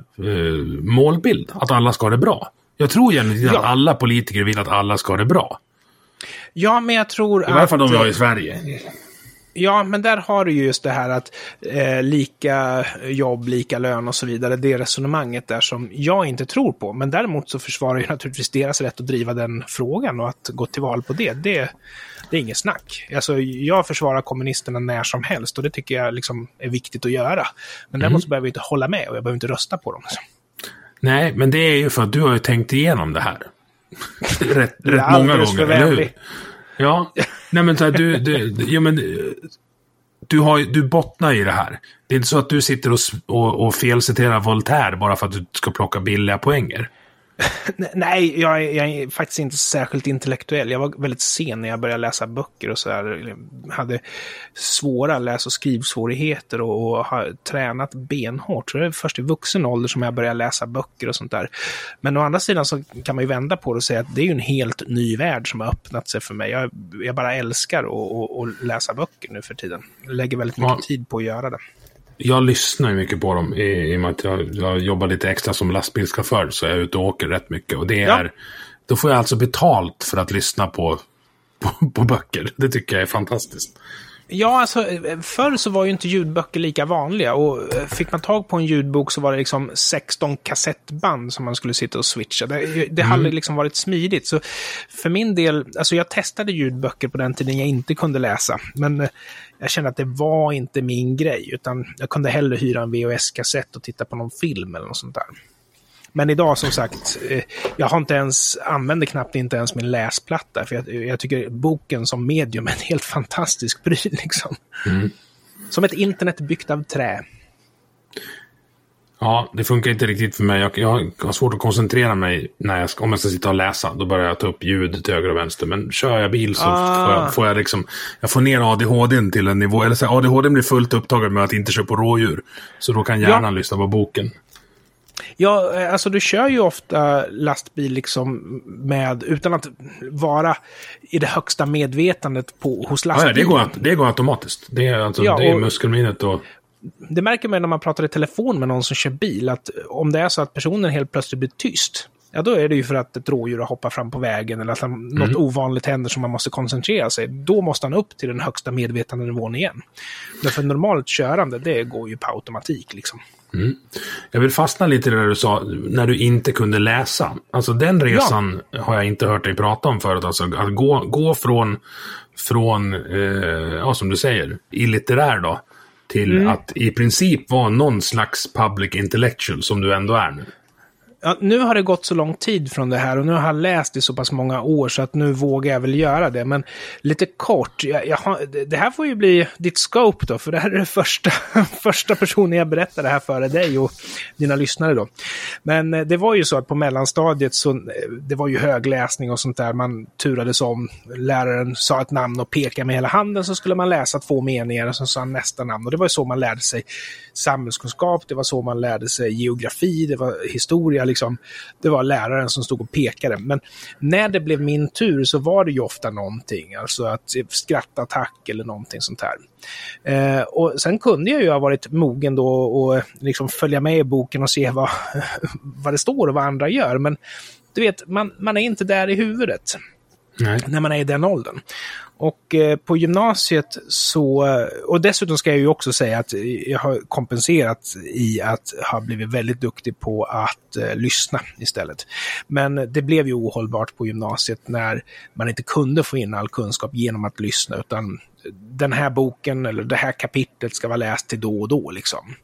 målbild. Att alla ska ha det bra. Jag tror egentligen Ja. att alla politiker vill att alla ska ha det bra. Ja, men jag tror I alla fall de att... vi har i Sverige. Ja, men där har du ju just det här att eh, lika jobb, lika lön och så vidare. Det resonemanget där som jag inte tror på. Men däremot så försvarar ju naturligtvis deras rätt att driva den frågan och att gå till val på det. Det, det är inget snack. Alltså, jag försvarar kommunisterna när som helst och det tycker jag liksom är viktigt att göra. Men däremot så behöver jag inte hålla med och jag behöver inte rösta på dem. Liksom. Nej, men det är ju för att du har ju tänkt igenom det här. rätt rätt många gånger, eller hur? Ja, nej men så här, du, du, ja, men, du, har, ju- du bottnar i det här. Det är inte så att du sitter och, och, och felciterar Voltaire bara för att du ska plocka billiga poänger. Nej, jag är, jag är faktiskt inte särskilt intellektuell. Jag var väldigt sen när jag började läsa böcker och så där. hade svåra läs och skrivsvårigheter och, och har tränat benhårt. Så det är först i vuxen ålder som jag började läsa böcker och sånt där. Men å andra sidan så kan man ju vända på det och säga att det är ju en helt ny värld som har öppnat sig för mig. Jag, jag bara älskar att läsa böcker nu för tiden. Jag lägger väldigt mycket Ja. tid på att göra det. Jag lyssnar ju mycket på dem i, i och med att jag, jag jobbar lite extra som lastbilschaufför så jag är ute och åker rätt mycket. Och det Ja. är, då får jag alltså betalt för att lyssna på, på, på böcker. Det tycker jag är fantastiskt. Ja, alltså förr så var ju inte ljudböcker lika vanliga och eh, fick man tag på en ljudbok så var det liksom 16 kassettband som man skulle sitta och switcha. Det, det hade liksom varit smidigt. Så för min del, alltså jag testade ljudböcker på den tiden jag inte kunde läsa, men eh, jag kände att det var inte min grej, utan jag kunde hellre hyra en VHS-kassett och titta på någon film eller något sånt där. Men idag som sagt, eh, jag har inte ens, använder knappt inte ens min läsplatta. För jag, jag tycker boken som medium är en helt fantastisk pryl. Liksom. Som ett internet byggt av trä. Ja, det funkar inte riktigt för mig. Jag, jag har svårt att koncentrera mig när jag ska, om jag ska sitta och läsa. Då börjar jag ta upp ljud till höger och vänster. Men kör jag bil så Ah. får, jag, får jag liksom... Jag får ner ADHDn till en nivå... Eller så ADHDn blir fullt upptagen med att inte köra på rådjur. Så då kan hjärnan Ja. lyssna på boken. Ja, eh, alltså du kör ju ofta lastbil liksom med, utan att vara i det högsta medvetandet på, hos Ja, ja, lastbilen. det, går, det går automatiskt. Det är, alltså, Ja, det är muskelminnet och... det märker man när man pratar i telefon med någon som kör bil, att om det är så att personen helt plötsligt blir tyst, ja då är det ju för att ett rådjur har hoppat fram på vägen eller att han, något ovanligt händer som man måste koncentrera sig. Då måste han upp till den högsta medvetandenivån igen. Men för normalt körande, det går ju på automatik liksom. Jag vill fastna lite i det du sa, när du inte kunde läsa. Alltså den resan har jag inte hört dig prata om förut. Alltså att gå, gå från, från eh, ja som du säger, illitterär då, till att i princip vara någon slags public intellectual som du ändå är nu. Ja, nu har det gått så lång tid från det här och nu har jag läst i så pass många år så att nu vågar jag väl göra det. Men lite kort, jag, jag har, det- här får ju bli ditt scope då, för det här är det första, första personen jag berättar det här före dig och dina lyssnare då. Men eh, det var ju så att på mellanstadiet så, eh, det var ju högläsning och sånt där, man turades om. Läraren sa ett namn och pekade med hela handen så skulle man läsa två meningar och så sa han nästa namn. Och det var ju så man lärde sig samhällskunskap, det var så man lärde sig geografi, det var historia, liksom. Det var läraren som stod och pekade. Men när det blev min tur så var det ju ofta någonting, alltså att skrattattack eller någonting sånt här. Eh, och sen kunde jag ju ha varit mogen då och liksom följa med i boken och se vad, vad det står och vad andra gör. Men du vet, man, man är inte där i huvudet Nej. när man är i den åldern. Och eh, på gymnasiet så, och dessutom ska jag ju också säga att jag har kompenserat i att ha blivit väldigt duktig på att eh, lyssna istället. Men det blev ju ohållbart på gymnasiet när man inte kunde få in all kunskap genom att lyssna, utan den här boken eller det här kapitlet ska vara läst till då och då liksom.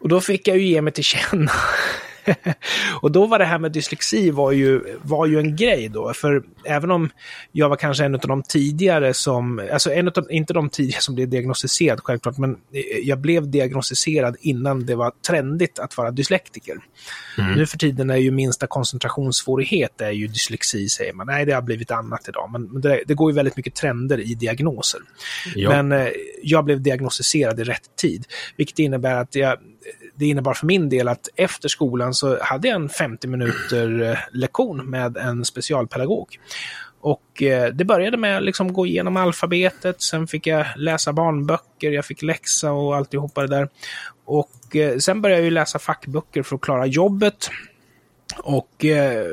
Och då fick jag ju ge mig till känna och då var det här med dyslexi var ju, var ju en grej då, för även om jag var kanske en av de tidigare som, alltså en av, inte de tidigare som blev diagnostiserad självklart, men jag blev diagnostiserad innan det var trendigt att vara dyslektiker. Mm. Nu för tiden är ju minsta koncentrationssvårighet är ju dyslexi, säger man. Nej, det har blivit annat idag, men det, det går ju väldigt mycket trender i diagnoser. Ja. Men eh, jag blev diagnostiserad i rätt tid, vilket innebär att jag det innebar för min del att efter skolan så hade jag en 50 minuter eh, lektion med en specialpedagog. Och eh, det började med att liksom gå igenom alfabetet, sen fick jag läsa barnböcker, jag fick läxa och alltihopa det där. Och eh, sen började jag läsa fackböcker för att klara jobbet. Och eh,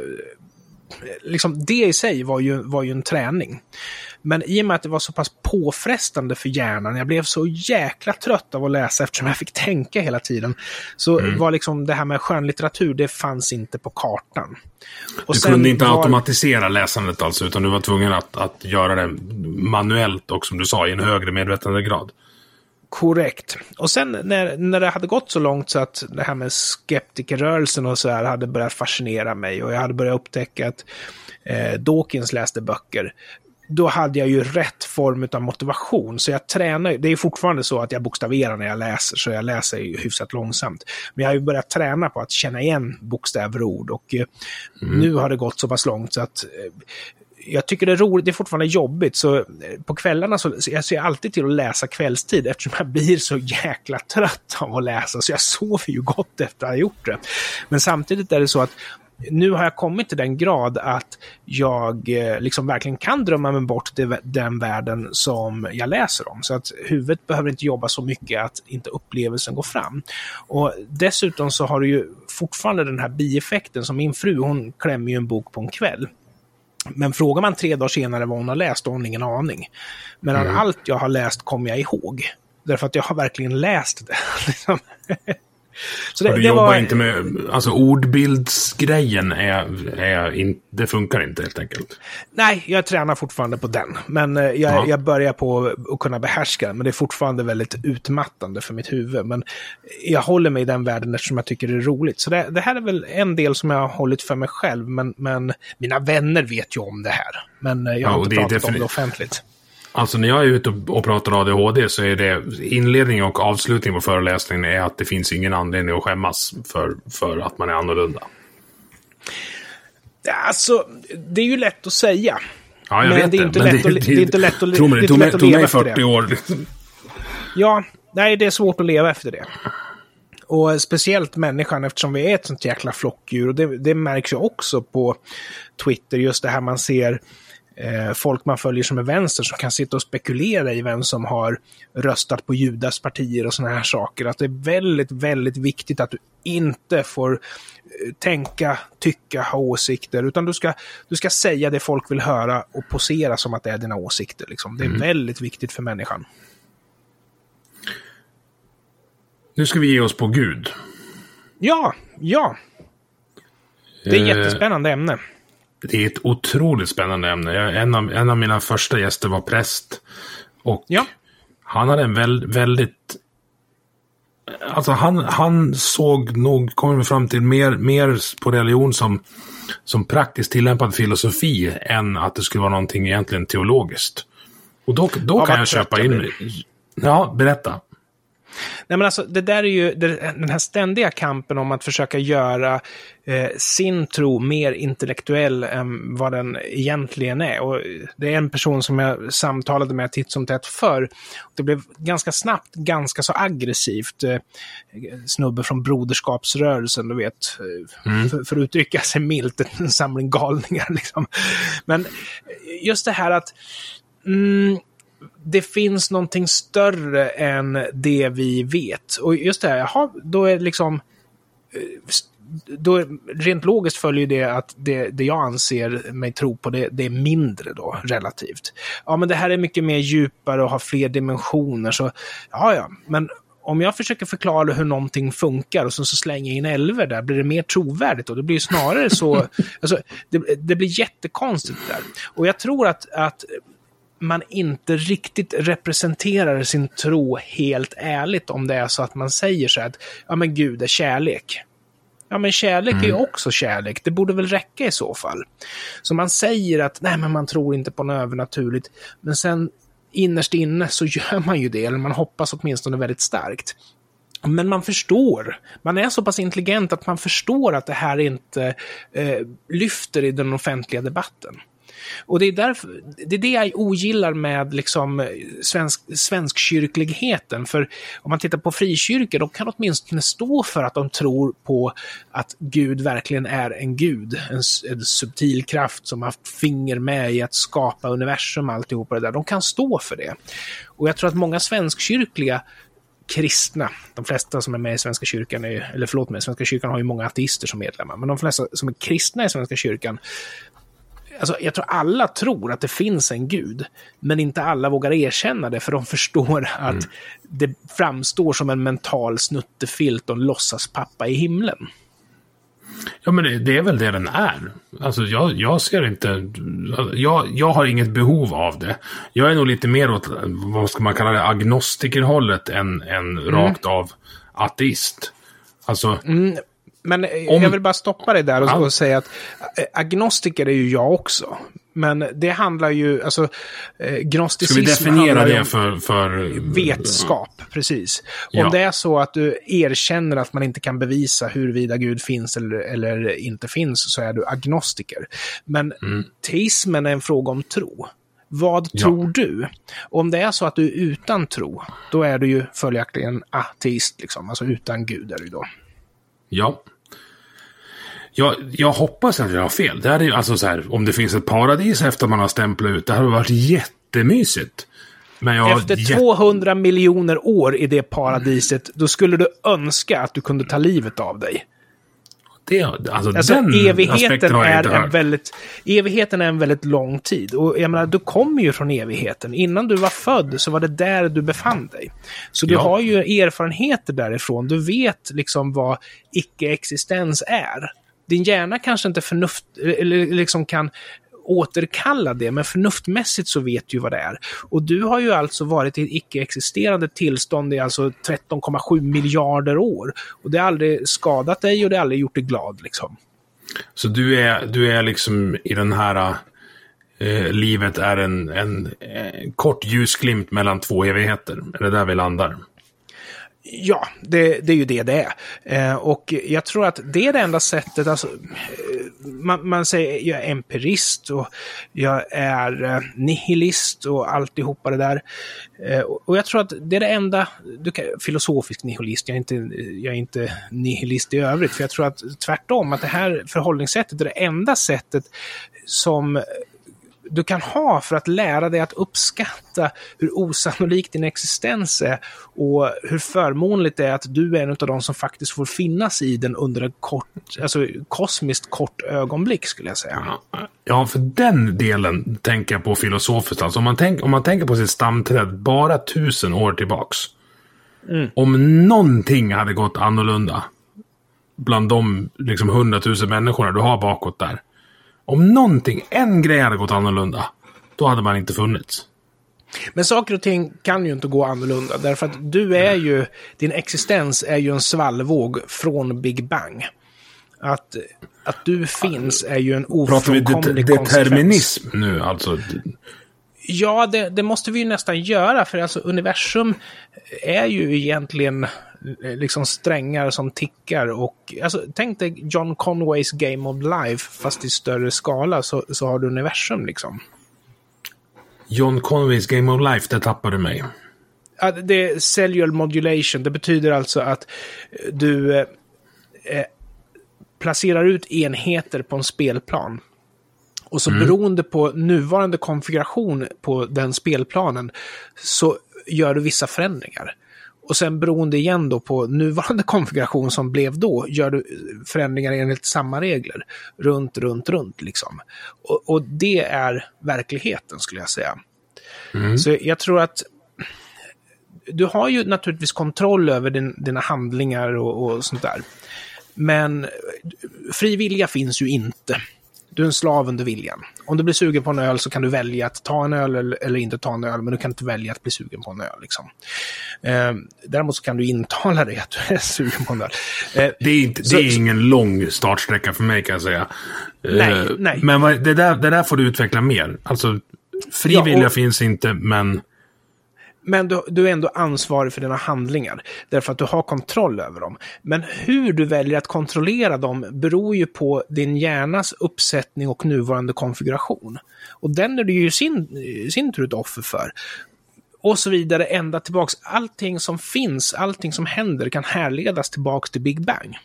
liksom det i sig var ju, var ju en träning. Men i och med att det var så pass påfrestande för hjärnan, jag blev så jäkla trött av att läsa eftersom jag fick tänka hela tiden, så mm. var liksom det här med skönlitteratur, det fanns inte på kartan. Och du kunde inte var... automatisera läsandet alltså, utan du var tvungen att, att göra det manuellt och som du sa, i en högre medvetandegrad. Korrekt. Och sen när, när det hade gått så långt så att det här med skeptikerrörelsen och så här hade börjat fascinera mig och jag hade börjat upptäcka att eh, Dawkins läste böcker, då hade jag ju rätt form av motivation. Så jag tränar, det är fortfarande så att jag bokstaverar när jag läser, så jag läser ju hyfsat långsamt. Men jag har ju börjat träna på att känna igen bokstäver och ord och eh, mm. nu har det gått så pass långt så att eh, jag tycker det är roligt, det är fortfarande jobbigt, så eh, på kvällarna så jag ser jag alltid till att läsa kvällstid eftersom jag blir så jäkla trött av att läsa, så jag sover ju gott efter att ha gjort det. Men samtidigt är det så att nu har jag kommit till den grad att jag eh, liksom verkligen kan drömma mig bort den världen som jag läser om. Så att huvudet behöver inte jobba så mycket att inte upplevelsen går fram. Och dessutom så har du ju fortfarande den här bieffekten som min fru, hon klämmer ju en bok på en kväll. Men frågar man tre dagar senare vad hon har läst, då har hon ingen aning. Men mm. allt jag har läst kommer jag ihåg. Därför att jag har verkligen läst det. Så det, du det jobbar var... inte med, alltså ordbildsgrejen är, är in, det funkar inte helt enkelt. Nej, jag tränar fortfarande på den. Men eh, jag, ja. jag börjar på att kunna behärska den. Men det är fortfarande väldigt utmattande för mitt huvud. Men jag håller mig i den världen eftersom jag tycker det är roligt. Så det, det här är väl en del som jag har hållit för mig själv. Men, men mina vänner vet ju om det här. Men eh, jag har ja, inte pratat om det offentligt. Alltså när jag är ute och pratar ADHD så är det inledning och avslutning på föreläsningen är att det finns ingen anledning att skämmas för, för att man är annorlunda. Alltså, det är ju lätt att säga. Ja, jag men vet det. Är inte lätt det, att, det, är inte lätt att, tro mig, det tog mig, tog mig 40 år. Ja, nej, det är svårt att leva efter det. Och speciellt människan eftersom vi är ett sånt jäkla flockdjur. Och det, det märks ju också på Twitter, just det här man ser folk man följer som är vänster som kan sitta och spekulera i vem som har röstat på Judas partier och sådana här saker. Att det är väldigt, väldigt viktigt att du inte får eh, tänka, tycka, ha åsikter, utan du ska, du ska säga det folk vill höra och posera som att det är dina åsikter. Liksom. Det är mm. väldigt viktigt för människan. Nu ska vi ge oss på Gud. Ja, ja. Det är ett eh, jättespännande ämne det är ett otroligt spännande ämne. Jag, en, av, en av mina första gäster var präst. Och ja. han hade en väl, väldigt... Alltså han, han såg nog, kommer fram till, mer, mer på religion som, som praktiskt tillämpad filosofi än att det skulle vara någonting egentligen teologiskt. Och då, då ja, kan jag köpa in... Ja, berätta. Nej, men alltså, det där är ju den här ständiga kampen om att försöka göra eh, sin tro mer intellektuell än vad den egentligen är. Och det är en person som jag samtalade med titt som tätt för. Det blev ganska snabbt ganska så aggressivt. Eh, snubbe från Broderskapsrörelsen, du vet. Eh, mm. För, för att uttrycka sig milt, en samling galningar liksom. Men just det här att mm, det finns någonting större än det vi vet. Och just det här, jaha, då är det liksom... Eh, då, rent logiskt följer det att det, det jag anser mig tro på, det, det är mindre då, relativt. Ja, men det här är mycket mer djupare och har fler dimensioner, så ja, ja, men om jag försöker förklara hur någonting funkar och så, så slänger jag in älvor där, blir det mer trovärdigt och det blir snarare så... alltså, det, det blir jättekonstigt där. Och jag tror att, att man inte riktigt representerar sin tro helt ärligt om det är så att man säger så att ja men Gud är kärlek. Ja men kärlek mm. är ju mm. också kärlek, det borde väl räcka i så fall. Så man säger att nej men man tror inte på något övernaturligt, men sen innerst inne så gör man ju det, eller man hoppas åtminstone väldigt starkt. Men man förstår, man är så pass intelligent att man förstår att det här inte eh, lyfter i den offentliga debatten. Och det är, därför, det är det jag ogillar med liksom eh, svensk, svenskkyrkligheten. För om man tittar på frikyrkor, de kan åtminstone stå för att de tror på att Gud verkligen är en gud. En, en subtil kraft som har haft finger med i att skapa universum och alltihopa det där. De kan stå för det. Och jag tror att många svenskkyrkliga kristna, de flesta som är med i Svenska kyrkan, är, eller förlåt mig, Svenska kyrkan har ju många ateister som medlemmar, men de flesta som är kristna i Svenska kyrkan Alltså, jag tror alla tror att det finns en gud, men inte alla vågar erkänna det, för de förstår att mm. det framstår som en mental snuttefilt och låtsas pappa i himlen. Ja, men det, det, är väl det den är. Alltså, jag, jag ser inte... Jag, jag har inget behov av det. Jag är nog lite mer åt, vad ska man kalla det, agnostikerhållet än, än mm. rakt av ateist. Alltså... Mm. Men eh, Om... jag vill bara stoppa dig där och, ja. och, säga att eh, agnostiker är ju jag också. Men det handlar ju, alltså, eh, gnosticism Ska vi definiera det för, för... Vetenskap, precis. Ja. Om det är så att du erkänner att man inte kan bevisa huruvida Gud finns eller, eller inte finns, så är du agnostiker. Men mm. teismen är en fråga om tro. Vad ja. tror du? Om det är så att du är utan tro, då är du ju följaktligen ateist, liksom. alltså utan Gud är du då. Ja. Jag, jag hoppas att jag har fel. Det är alltså så här, om det finns ett paradis efter man har stämplat ut, det hade varit jättemysigt. Efter jät 200 miljoner år i det paradiset, då skulle du önska att du kunde ta livet av dig. Det, alltså, alltså evigheten är en väldigt, evigheten är en väldigt lång tid. Och jag menar, du kommer ju från evigheten. Innan du var född så var det där du befann dig. Så du ja. har ju erfarenheter därifrån. Du vet liksom vad icke-existens är din hjärna kanske inte förnuft, eller liksom kan återkalla det, men förnuftmässigt så vet du vad det är. Och du har ju alltså varit i ett icke-existerande tillstånd i alltså 13,7 miljarder år. Och det har aldrig skadat dig och det har aldrig gjort dig glad liksom. Så du är, du är liksom i den här eh, livet är en, en, en kort ljusglimt mellan två evigheter. Är det där vi landar? Ja, det, det, är ju det det är. Eh, och jag tror att det är det enda sättet, alltså, eh, man, man säger jag är empirist och jag är eh, nihilist och alltihopa det där. Eh, och jag tror att det är det enda, du kan, filosofisk nihilist, jag är, inte, jag är inte nihilist i övrigt, för jag tror att tvärtom, att det här förhållningssättet är det enda sättet som du kan ha för att lära dig att uppskatta hur osannolik din existens är och hur förmånligt det är att du är en av de som faktiskt får finnas i den under en kort, alltså kosmiskt kort ögonblick skulle jag säga. Ja, för den delen tänker jag på filosofiskt. Alltså om man, tänk, om man tänker på sitt stamträd bara tusen år tillbaks. Mm. Om någonting hade gått annorlunda bland de liksom hundratusen människorna du har bakåt där om någonting, en grej hade gått annorlunda, då hade man inte funnits. Men saker och ting kan ju inte gå annorlunda, därför att du är ju, din existens är ju en svallvåg från Big Bang. Att, att du finns är ju en ofrånkomlig Pratar vi det, determinism nu alltså? Ja, det, det, måste vi ju nästan göra, för alltså universum är ju egentligen liksom strängar som tickar och alltså, tänk dig John Conways Game of Life fast i större skala så, så har du universum liksom. John Conways Game of Life, det tappade mig. Ja, det är cellular modulation. Det betyder alltså att du eh, eh, placerar ut enheter på en spelplan. Och så mm. beroende på nuvarande konfiguration på den spelplanen så gör du vissa förändringar. Och sen beroende igen då på nuvarande konfiguration som blev då, gör du förändringar enligt samma regler. Runt, runt, runt liksom. Och, och det är verkligheten skulle jag säga. Mm. Så jag tror att du har ju naturligtvis kontroll över din, dina handlingar och, och sånt där. Men fri vilja finns ju inte. Du är en slav under viljan. Om du blir sugen på en öl så kan du välja att ta en öl eller, inte ta en öl, men du kan inte välja att bli sugen på en öl. Liksom. Eh, däremot så kan du intala dig att du är sugen på en öl. Eh, det är, inte, så, det är ingen lång startsträcka för mig kan jag säga. Nej, eh, nej. Men det där, det där får du utveckla mer. Alltså, fri ja, och, finns inte, men... Men du, du, är ändå ansvarig för dina handlingar, därför att du har kontroll över dem. Men hur du väljer att kontrollera dem beror ju på din hjärnas uppsättning och nuvarande konfiguration. Och den är du ju sin, sin tur ett offer för. Och så vidare, ända tillbaks. Allting som finns, allting som händer kan härledas tillbaks till Big Bang.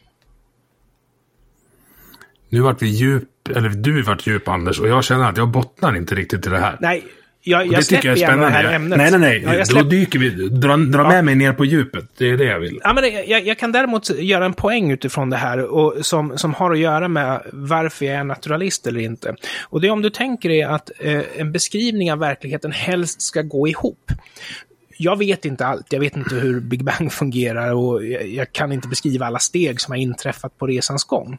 Nu vart vi djup, eller du vart djup Anders, och jag känner att jag bottnar inte riktigt i det här. Nej, jag, jag släpper jag gärna det här ämnet. Nej, nej, nej. Ja, släpp... Då dyker vi. Dra, dra ja. med mig ner på djupet. Det är det jag vill. Ja, men jag, jag, kan däremot göra en poäng utifrån det här och, som, som har att göra med varför jag är naturalist eller inte. Och det är om du tänker dig att eh, en beskrivning av verkligheten helst ska gå ihop jag vet inte allt. Jag vet inte hur Big Bang fungerar och jag kan inte beskriva alla steg som har inträffat på resans gång.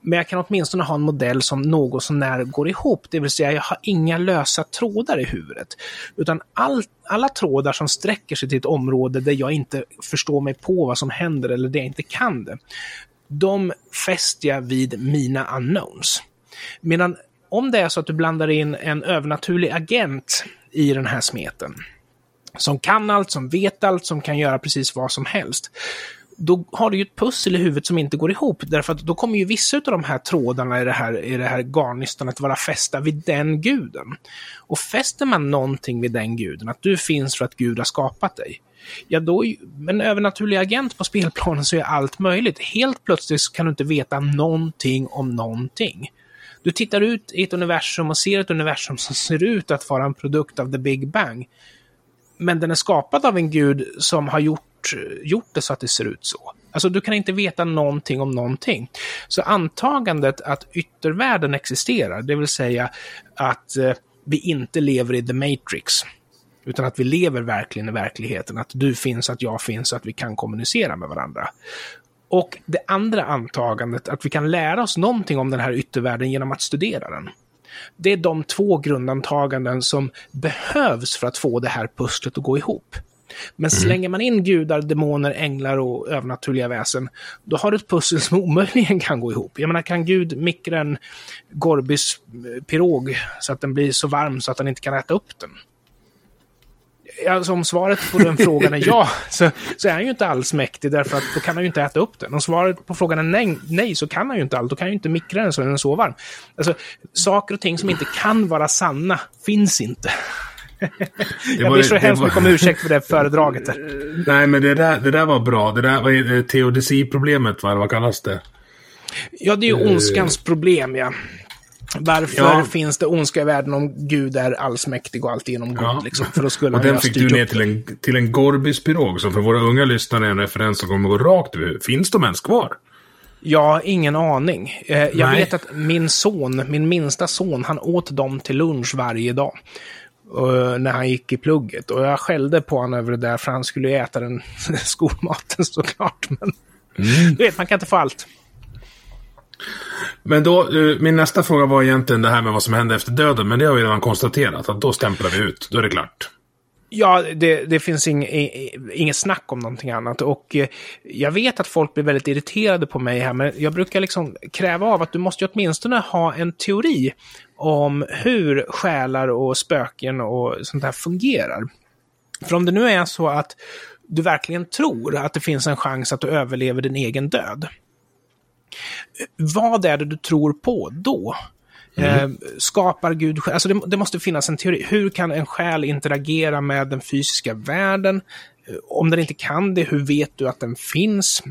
Men jag kan åtminstone ha en modell som något som när går ihop, det vill säga jag har inga lösa trådar i huvudet. Utan all, alla trådar som sträcker sig till ett område där jag inte förstår mig på vad som händer eller där jag inte kan det, de fäster jag vid mina unknowns. Medan om det är så att du blandar in en övernaturlig agent i den här smeten, som kan allt, som vet allt, som kan göra precis vad som helst. Då har du ju ett pussel i huvudet som inte går ihop, därför att då kommer ju vissa av de här trådarna i det här, i det här garnistan att vara fästa vid den guden. Och fäster man någonting vid den guden, att du finns för att Gud har skapat dig, ja då, med en övernaturlig agent på spelplanen så är allt möjligt. Helt plötsligt kan du inte veta någonting om någonting. Du tittar ut i ett universum och ser ett universum som ser ut att vara en produkt av the Big Bang men den är skapad av en gud som har gjort, gjort det så att det ser ut så. Alltså du kan inte veta någonting om någonting. Så antagandet att yttervärlden existerar, det vill säga att eh, vi inte lever i the matrix, utan att vi lever verkligen i verkligheten, att du finns, att jag finns, att vi kan kommunicera med varandra. Och det andra antagandet, att vi kan lära oss någonting om den här yttervärlden genom att studera den. Det är de två grundantaganden som behövs för att få det här pusslet att gå ihop. Men mm. slänger man in gudar, demoner, änglar och övernaturliga väsen, då har du ett pussel som omöjligen kan gå ihop. Jag menar, kan Gud mikra en Gorbis eh, pirog så att den blir så varm så att han inte kan äta upp den? Alltså om svaret på den frågan är ja, så, så är han ju inte alls mäktig därför att då kan han ju inte äta upp den. Om svaret på frågan är nej, nej så kan han ju inte allt. Då kan han ju inte mikra den så den är så varm. Alltså, saker och ting som inte kan vara sanna finns inte. jag ber så hemskt mycket om ursäkt för det föredraget. Där. Nej, men det där, det där var bra. Det där var teodiciproblemet, vad, vad kallas det? Ja, det är ju ondskans problem, ja. Varför ja. finns det ondska i världen om Gud är allsmäktig och alltigenom god? Ja. Liksom? För då skulle och den fick du ner till en, till en Gorbis-pirog, som för våra unga lyssnare är en referens som kommer gå rakt över Finns de ens kvar? Ja, ingen aning. Eh, jag Nej. vet att min son, min minsta son, han åt dem till lunch varje dag. Uh, när han gick i plugget. Och jag skällde på honom över det där, för han skulle ju äta den skolmaten såklart. Men mm. du vet, man kan inte få allt. Men då, eh, min nästa fråga var egentligen det här med vad som händer efter döden. Men det har vi redan konstaterat, att då stämplar vi ut. Då är det klart. Ja, det, det finns ing, inget snack om någonting annat. Och eh, jag vet att folk blir väldigt irriterade på mig här, men jag brukar liksom kräva av att du måste åtminstone ha en teori om hur själar och spöken och sånt här fungerar. För om det nu är så att du verkligen tror att det finns en chans att du överlever din egen död, vad är det du tror på då? Mm. Eh, skapar Gud Alltså det, det, måste finnas en teori. Hur kan en själ interagera med den fysiska världen? Eh, om den inte kan det, hur vet du att den finns?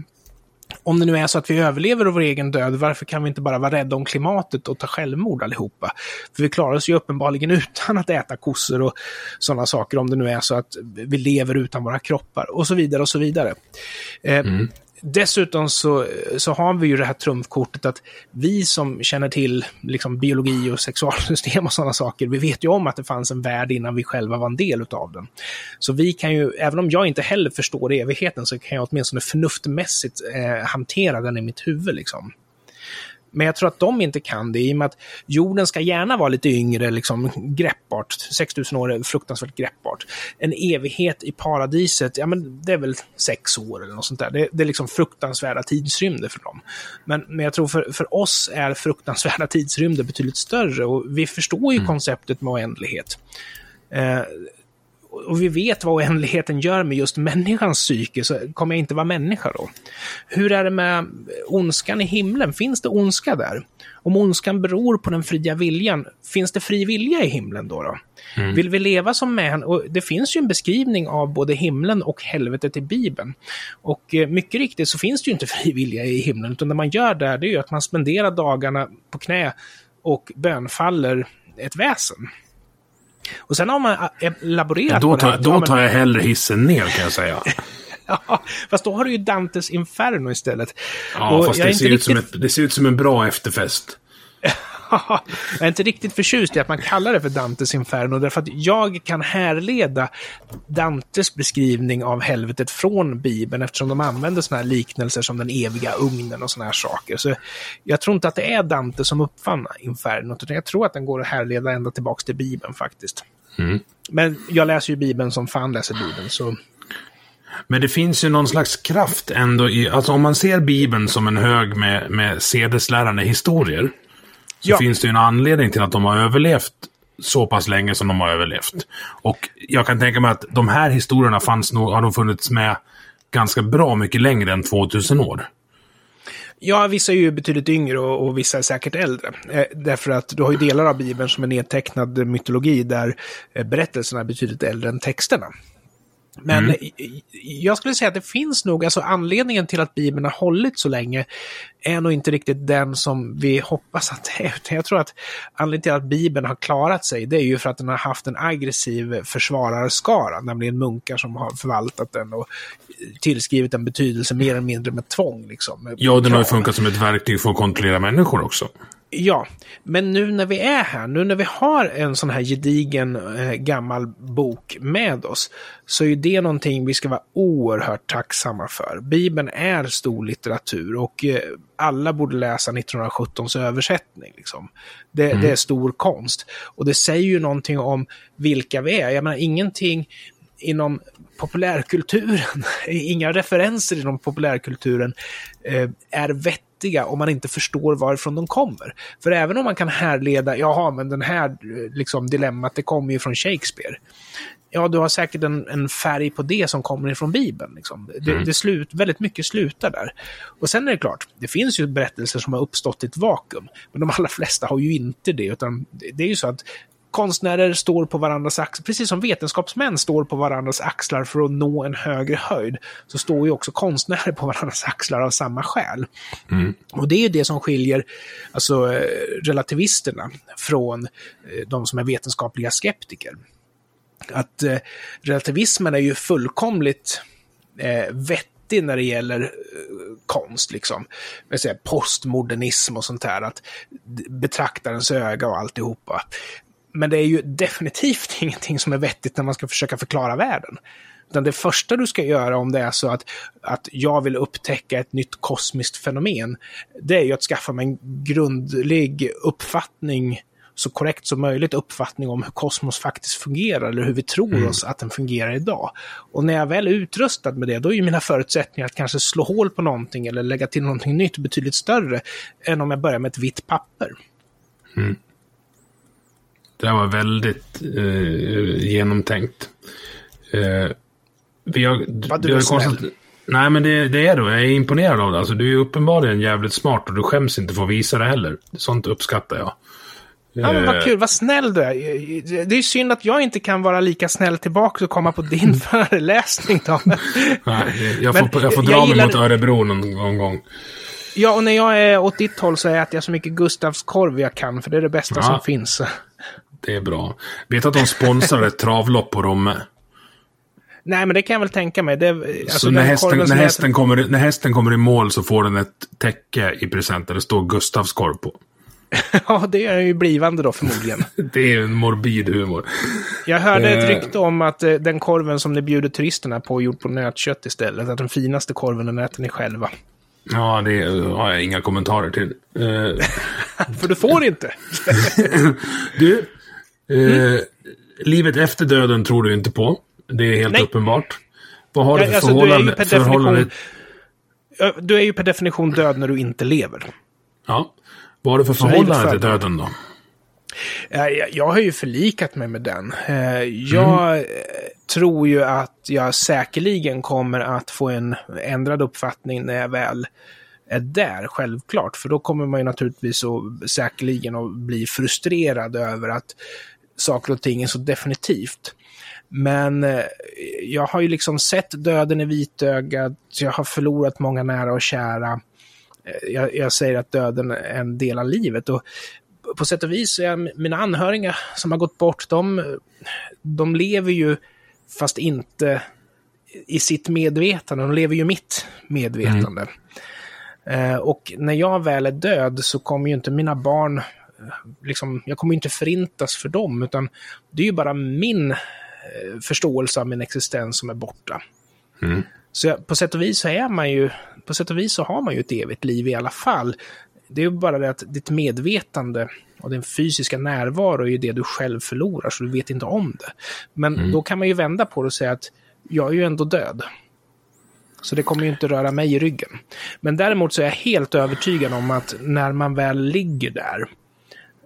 om det nu är så att vi överlever vår egen död, varför kan vi inte bara vara rädda om klimatet och ta självmord allihopa? För vi klarar oss ju uppenbarligen utan att äta kossor och sådana saker, om det nu är så att vi lever utan våra kroppar och så vidare och så vidare. Eh, mm. Dessutom så, så har vi ju det här trumfkortet att vi som känner till liksom, biologi och sexualsystem och sådana saker, vi vet ju om att det fanns en värld innan vi själva var en del av den. Så vi kan ju, även om jag inte heller förstår evigheten, så kan jag åtminstone förnuftmässigt eh, hantera den i mitt huvud. Liksom. Men jag tror att de inte kan det i och med att jorden ska gärna vara lite yngre, liksom greppbart. 6000 år är fruktansvärt greppbart. En evighet i paradiset, ja men det är väl sex år eller något sånt där. Det, det är liksom fruktansvärda tidsrymder för dem. Men, men jag tror för, för oss är fruktansvärda tidsrymder betydligt större och vi förstår ju mm. konceptet med oändlighet. Eh, och vi vet vad oändligheten gör med just människans psyke, så kommer jag inte vara människa då? Hur är det med ondskan i himlen? Finns det ondska där? Om ondskan beror på den fria viljan, finns det fri vilja i himlen då? då? Mm. Vill vi leva som män? Och det finns ju en beskrivning av både himlen och helvetet i Bibeln. Och eh, mycket riktigt så finns det ju inte fri vilja i himlen, utan det man gör där, det är ju att man spenderar dagarna på knä och bönfaller ett väsen. Och sen har man äh, laborerat då tar. Då tar jag hellre hissen ner kan jag säga. ja, fast då har du ju Dantes Inferno istället. Ja, och fast det ser, riktigt... ut som ett, det ser ut som en bra efterfest. Jag är inte riktigt förtjust i att man kallar det för Dantes Inferno, därför att jag kan härleda Dantes beskrivning av helvetet från Bibeln, eftersom de använder sådana här liknelser som den eviga ugnen och sådana här saker. Så jag tror inte att det är Dante som uppfann Infernot, utan jag tror att den går att härleda ända tillbaka till Bibeln faktiskt. Mm. Men jag läser ju Bibeln som fan läser Bibeln, så... Men det finns ju någon slags kraft ändå i, alltså om man ser Bibeln som en hög med, med sedeslärande historier, så ja. finns det ju en anledning till att de har överlevt så pass länge som de har överlevt. Och jag kan tänka mig att de här historierna fanns nog, har de funnits med ganska bra mycket längre än 2000 år. Ja, vissa är ju betydligt yngre och, och vissa är säkert äldre. Eh, därför att du har ju delar av Bibeln som är nedtecknad mytologi där eh, berättelserna är betydligt äldre än texterna. Men mm. jag skulle säga att det finns nog, alltså anledningen till att Bibeln har hållit så länge är nog inte riktigt den som vi hoppas att det är. jag tror att anledningen till att Bibeln har klarat sig, det är ju för att den har haft en aggressiv försvararskara, nämligen munkar som har förvaltat den och tillskrivit den betydelse mer eller mindre med tvång. Liksom, ja, den har ju funkat som ett verktyg för att kontrollera människor också. Ja, men nu när vi är här, nu när vi har en sån här gedigen eh, gammal bok med oss, så är det någonting vi ska vara oerhört tacksamma för. Bibeln är stor litteratur och eh, alla borde läsa 1917s översättning. Liksom. Det, mm. det, är stor konst. Och det säger ju någonting om vilka vi är. Jag menar, ingenting inom populärkulturen, inga referenser inom populärkulturen eh, är vettiga vettiga om man inte förstår varifrån de kommer. För även om man kan härleda, jaha, men den här liksom, dilemmat, det kommer ju från Shakespeare. Ja, du har säkert en, en färg på det som kommer ifrån Bibeln. Liksom. Det, mm. det slut, väldigt mycket slutar där. Och sen är det klart, det finns ju berättelser som har uppstått i ett vakuum. Men de allra flesta har ju inte det, utan det är ju så att konstnärer står på varandras axlar, precis som vetenskapsmän står på varandras axlar för att nå en högre höjd, så står ju också konstnärer på varandras axlar av samma skäl. Mm. Och det är det som skiljer alltså, eh, relativisterna från eh, de som är vetenskapliga skeptiker. Att eh, relativismen är ju fullkomligt eh, vettig när det gäller eh, konst, liksom. Säga, postmodernism och sånt där, att betraktarens öga och alltihopa. Men det är ju definitivt ingenting som är vettigt när man ska försöka förklara världen. Utan det första du ska göra om det är så att, att jag vill upptäcka ett nytt kosmiskt fenomen, det är ju att skaffa mig en grundlig uppfattning, så korrekt som möjligt uppfattning om hur kosmos faktiskt fungerar, eller hur vi tror mm. oss att den fungerar idag. Och när jag väl är utrustad med det, då är ju mina förutsättningar att kanske slå hål på någonting eller lägga till någonting nytt betydligt större än om jag börjar med ett vitt papper. Mm. Det här var väldigt eh, genomtänkt. Eh, vi har, Vad du är konstat... Nej, men det, det, är du. Jag är imponerad av det. Alltså, du är uppenbarligen jävligt smart och du skäms inte för att visa det heller. Sånt uppskattar jag. Ja, men Eh, vad kul, vad snäll du är. Det är synd att jag inte kan vara lika snäll tillbaka och komma på din föreläsning då. Nej, jag får, jag får dra jag mig gillar- mot Örebro någon gång. Ja, och när jag är åt ditt håll så äter jag så mycket Gustavskorv jag kan, för det är det bästa Ja. som finns. Det är bra. Vet att de sponsrar ett travlopp på Romme? Nej, men det kan jag väl tänka mig. Det, alltså, så när hästen, när, hästen kommer, när hästen kommer i mål så får den ett täcke i present där det står Gustavskorv på. äter- Ja, det är ju blivande då förmodligen. Det är en morbid humor. Jag hörde ett Eh. rykte om att eh, den korven som ni bjuder turisterna på är gjord på nötkött istället. Att den finaste korven den äter ni själva. Ja, det har jag inga kommentarer till. Eh, För du får inte. du, eh, livet efter döden tror du inte på. Det är helt Nej. uppenbart. Vad har du för alltså, du förhållande? per förhållande Du är ju per definition död när du inte lever. ja. Vad har du för förhållande till döden då? Eh, Jag, har ju förlikat mig med den. Eh, Jag eh, tror ju att jag säkerligen kommer att få en ändrad uppfattning när jag väl är där, självklart. För då kommer man ju naturligtvis att säkerligen att bli frustrerad över att saker och ting så definitivt. Men eh, jag har ju liksom sett döden i vitögat, jag har förlorat många nära och kära. Eh, Jag, jag säger att döden är en del av livet. Och på sätt och vis är mina anhöriga som har gått bort, de, de lever ju fast inte i sitt medvetande, de lever ju mitt medvetande. Eh, och när jag väl är död så kommer ju inte mina barn, liksom, jag kommer inte förintas för dem, utan det är ju bara min eh, förståelse av min existens som är borta. Så jag, på sätt och vis så är man ju, på sätt och vis så har man ju ett evigt liv i alla fall. Det är ju bara det att ditt medvetande och din fysiska närvaro är ju det du själv förlorar, så du vet inte om det. Men då kan man ju vända på det och säga att jag är ju ändå död. Så det kommer ju inte röra mig i ryggen. Men däremot så är jag helt övertygad om att när man väl ligger där,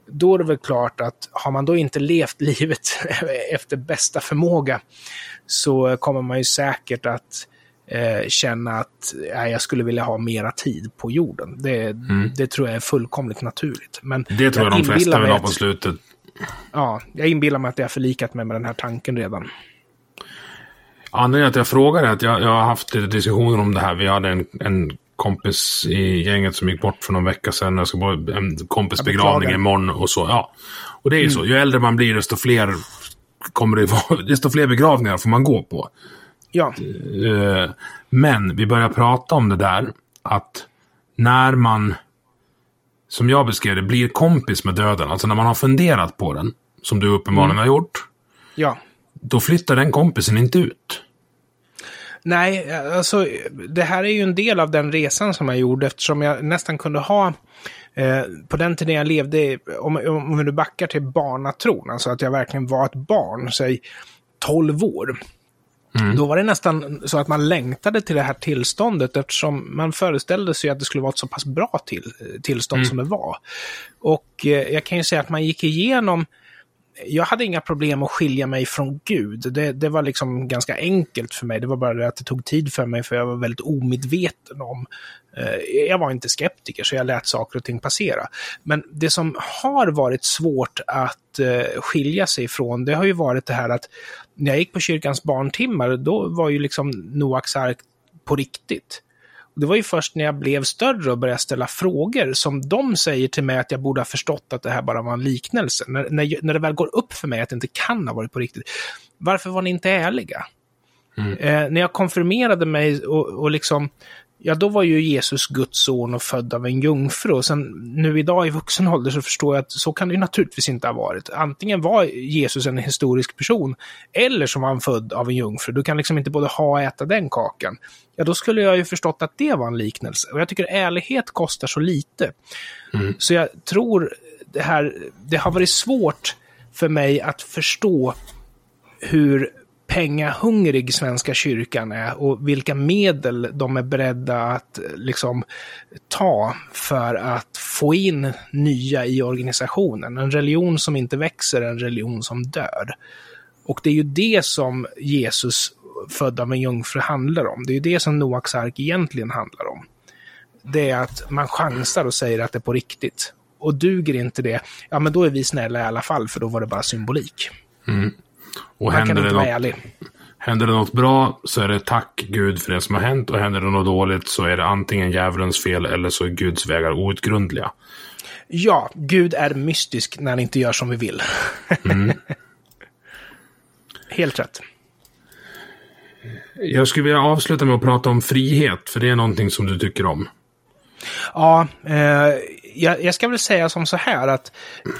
då är det väl klart att har man då inte levt livet efter bästa förmåga så kommer man ju säkert att eh, känna att ja, jag skulle vilja ha mera tid på jorden. Det, det tror jag är fullkomligt naturligt. Men Mm. Det tror jag, de inbillar flesta vill ha på slutet. Ja, jag inbillar mig att jag har förlikat mig med den här tanken redan. Anledningen till att jag frågar är att jag, jag har haft diskussioner om det här. Vi hade en, en kompis i gänget som gick bort för någon vecka sedan. Jag ska på en kompis begravning imorgon och så. Ja. Och det är ju så. Ju äldre man blir, desto fler kommer det vara, desto fler begravningar får man gå på. Ja, Eh, Men vi börjar prata om det där att när man, som jag beskrev det, blir kompis med döden, alltså när man har funderat på den, som du uppenbarligen har gjort, ja. då flyttar den kompisen inte ut. Nej, alltså det här är ju en del av den resan som jag gjorde eftersom jag nästan kunde ha eh, på den tiden jag levde, om, om du backar till barnatron, alltså att jag verkligen var ett barn, säg 12 år. Då var det nästan så att man längtade till det här tillståndet eftersom man föreställde sig att det skulle vara ett så pass bra till, tillstånd som det var. Och eh, jag kan ju säga att man gick igenom jag hade inga problem att skilja mig från Gud. Det, det var liksom ganska enkelt för mig. Det var bara det att det tog tid för mig för jag var väldigt omedveten om... Eh, jag var inte skeptiker så jag lät saker och ting passera. Men det som har varit svårt att eh, skilja sig ifrån, det har ju varit det här att när jag gick på kyrkans barntimmar, då var ju liksom Noaks ark på riktigt. Det var ju först när jag blev större och började ställa frågor som de säger till mig att jag borde ha förstått att det här bara var en liknelse. När, när, när det väl går upp för mig att det inte kan ha varit på riktigt. Varför var ni inte ärliga? Eh, när jag konfirmerade mig och, och liksom, ja då var ju Jesus Guds son och född av en jungfru. Och sen nu idag i vuxen ålder så förstår jag att så kan det ju naturligtvis inte ha varit. Antingen var Jesus en historisk person, eller så var han född av en jungfru. Du kan liksom inte både ha och äta den kakan. Ja, då skulle jag ju förstått att det var en liknelse. Och jag tycker ärlighet kostar så lite. Så jag tror det här, det har varit svårt för mig att förstå hur pengahungrig Svenska kyrkan är och vilka medel de är beredda att eh, liksom ta för att få in nya i organisationen. En religion som inte växer är en religion som dör. Och det är ju det som Jesus född av en jungfru handlar om. Det är ju det som Noaks ark egentligen handlar om. Det är att man chansar och säger att det är på riktigt. och duger inte det, ja men då är vi snälla i alla fall, för då var det bara symbolik. Mm. Och Man händer det, något, händer det något bra så är det tack Gud för det som har hänt. Och händer det något dåligt så är det antingen djävulens fel eller så är Guds vägar outgrundliga. Ja, Gud är mystisk när han inte gör som vi vill. Helt rätt. Jag skulle vilja avsluta med att prata om frihet, för det är någonting som du tycker om. Ja, eh, jag, jag ska väl säga som så här att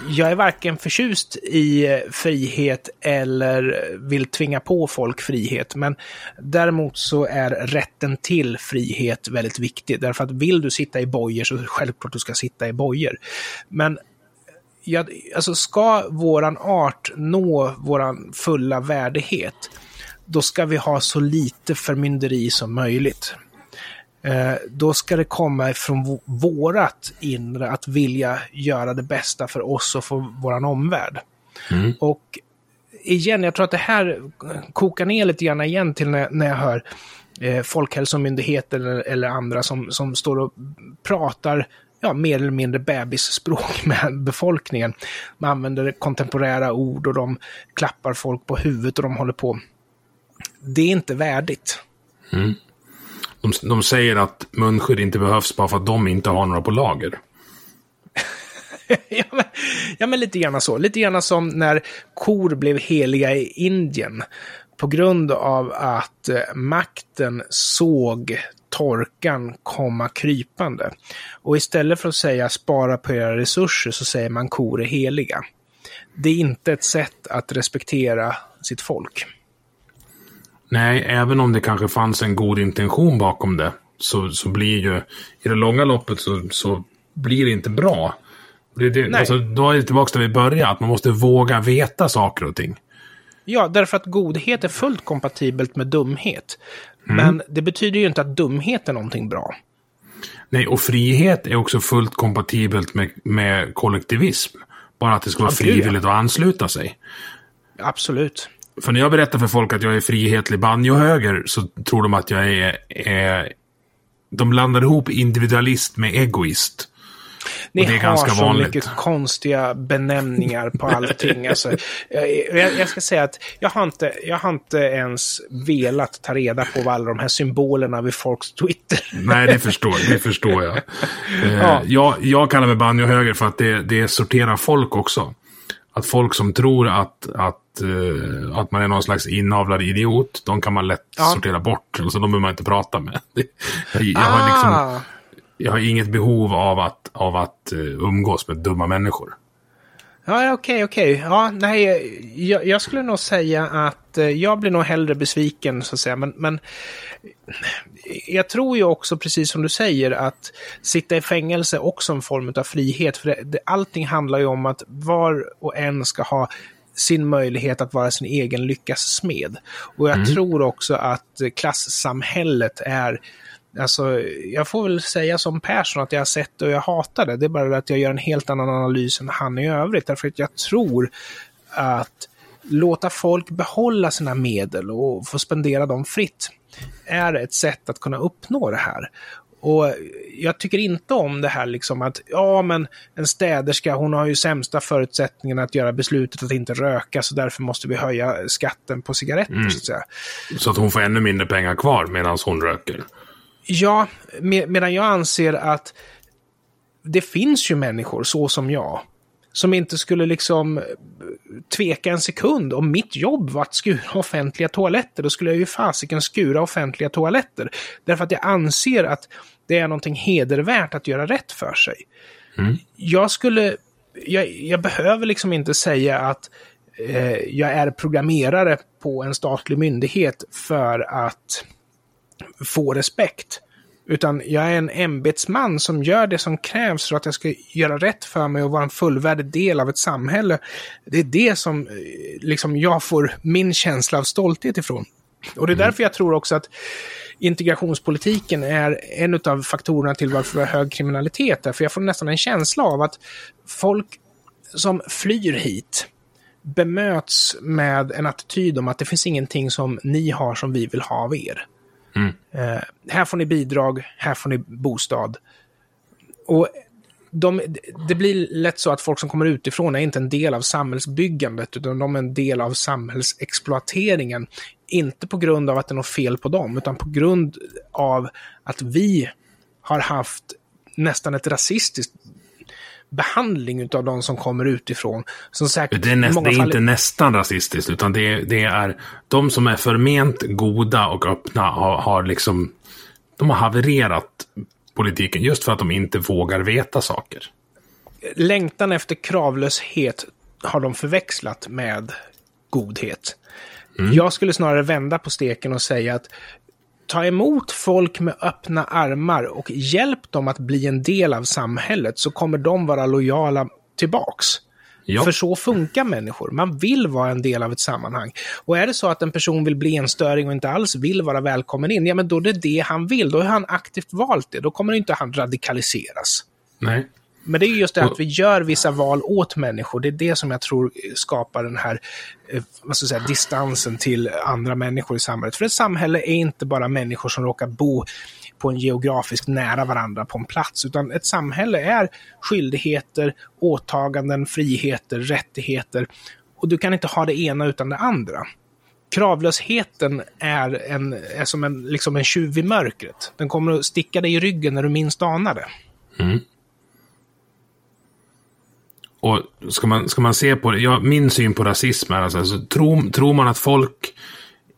jag är varken förtjust i eh, frihet eller vill tvinga på folk frihet. Men däremot så är rätten till frihet väldigt viktig. Därför att vill du sitta i bojor så är det självklart du ska sitta i bojor. Men eh, jag, alltså ska våran art nå våran fulla värdighet, då ska vi ha så lite förmynderi som möjligt. Eh, då ska det komma ifrån v- vårat inre att vilja göra det bästa för oss och för våran omvärld. Och igen, jag tror att det här kokar ner lite grann igen till när, när jag hör eh, Folkhälsomyndigheten eller, eller andra som, som står och pratar ja, mer eller mindre bebisspråk med befolkningen. Man använder kontemporära ord och de klappar folk på huvudet och de håller på. Det är inte värdigt. De, de säger att munskydd inte behövs bara för att de inte har några på lager. ja, men, ja, men lite grann så. Lite grann som när kor blev heliga i Indien. På grund av att eh, makten såg torkan komma krypande. Och istället för att säga spara på era resurser så säger man kor är heliga. Det är inte ett sätt att respektera sitt folk. Nej, även om det kanske fanns en god intention bakom det, så, så blir ju, i det långa loppet så, så blir det inte bra. Det, det, Nej. alltså, då är det tillbaka där vi började, att man måste våga veta saker och ting. Ja, därför att godhet är fullt kompatibelt med dumhet. Men det betyder ju inte att dumhet är någonting bra. Nej, och frihet är också fullt kompatibelt med, med kollektivism. Bara att det ska vara frivilligt att ansluta sig. Absolut. För när jag berättar för folk att jag är frihetlig banjohöger så tror de att jag är, är... De blandar ihop individualist med egoist. Ni Och det är har ganska så vanligt. mycket konstiga benämningar på allting. Alltså, jag, jag, ska säga att jag har, inte, jag har inte ens velat ta reda på vad alla de här symbolerna vid folks Twitter. Nej, det förstår, det förstår jag. Eh, Ja. jag. Jag kallar mig banjohöger för att det, det sorterar folk också. Att folk som tror att, att, eh, att man är någon slags inavlad idiot, de kan man lätt Ja. sortera bort. Alltså, de behöver man inte prata med. Jag, har liksom, Ah, jag har inget behov av att, av att eh, umgås med dumma människor. Ja, okej, okej. Ja, nej, jag, jag skulle nog säga att eh, jag blir nog hellre besviken, så att säga. Men, men jag tror ju också, precis som du säger, att sitta i fängelse också en form av frihet. För det, det, allting handlar ju om att var och en ska ha sin möjlighet att vara sin egen lyckas smed. Och jag tror också att eh, klassamhället är Alltså, jag får väl säga som Persson att jag har sett det och jag hatar det. Det är bara det att jag gör en helt annan analys än han i övrigt. Därför att jag tror att låta folk behålla sina medel och få spendera dem fritt är ett sätt att kunna uppnå det här. Och jag tycker inte om det här liksom att, ja men en städerska, hon har ju sämsta förutsättningarna att göra beslutet att inte röka, så därför måste vi höja skatten på cigaretter, så att. Så att hon får ännu mindre pengar kvar medan hon röker. Ja, med, medan jag anser att det finns ju människor, så som jag, som inte skulle liksom eh, tveka en sekund om mitt jobb var att skura offentliga toaletter. Då skulle jag ju fasiken skura offentliga toaletter. Därför att jag anser att det är någonting hedervärt att göra rätt för sig. Jag skulle... Jag, jag behöver liksom inte säga att eh, jag är programmerare på en statlig myndighet för att få respekt. Utan jag är en ämbetsman som gör det som krävs för att jag ska göra rätt för mig och vara en fullvärdig del av ett samhälle. Det är det som eh, liksom, jag får min känsla av stolthet ifrån. Och det är därför jag tror också att integrationspolitiken är en av faktorerna till varför vi har hög kriminalitet. För jag får nästan en känsla av att folk som flyr hit bemöts med en attityd om att det finns ingenting som ni har som vi vill ha av er. Mm. Eh, här får ni bidrag, här får ni bostad. Och de, det blir lätt så att folk som kommer utifrån är inte en del av samhällsbyggandet, utan de är en del av samhällsexploateringen. Inte på grund av att det är något fel på dem, utan på grund av att vi har haft nästan ett rasistiskt behandling av de som kommer utifrån. Som säkert det är, näst, det är fall... inte nästan rasistiskt, utan det är, det är de som är förment goda och öppna har, har liksom de har havererat politiken just för att de inte vågar veta saker. Längtan efter kravlöshet har de förväxlat med godhet. Mm. Jag skulle snarare vända på steken och säga att ta emot folk med öppna armar och hjälp dem att bli en del av samhället så kommer de vara lojala tillbaks. Ja. För så funkar människor. Man vill vara en del av ett sammanhang. Och är det så att en person vill bli en störing och inte alls vill vara välkommen in, ja men då är det det han vill. Då har han aktivt valt det. Då kommer inte han radikaliseras. Nej. Men det är just det att vi gör vissa val åt människor. Det är det som jag tror skapar den här eh, vad ska jag säga, distansen till andra människor i samhället. För ett samhälle är inte bara människor som råkar bo på en geografiskt nära varandra på en plats, utan ett samhälle är skyldigheter, åtaganden, friheter, rättigheter. Och du kan inte ha det ena utan det andra. Kravlösheten är, en, är som en, liksom en tjuv i mörkret. Den kommer att sticka dig i ryggen när du minst anar det. Mm. Och ska man, ska man se på det, ja, min syn på rasism är alltså, alltså tror, tror man att folk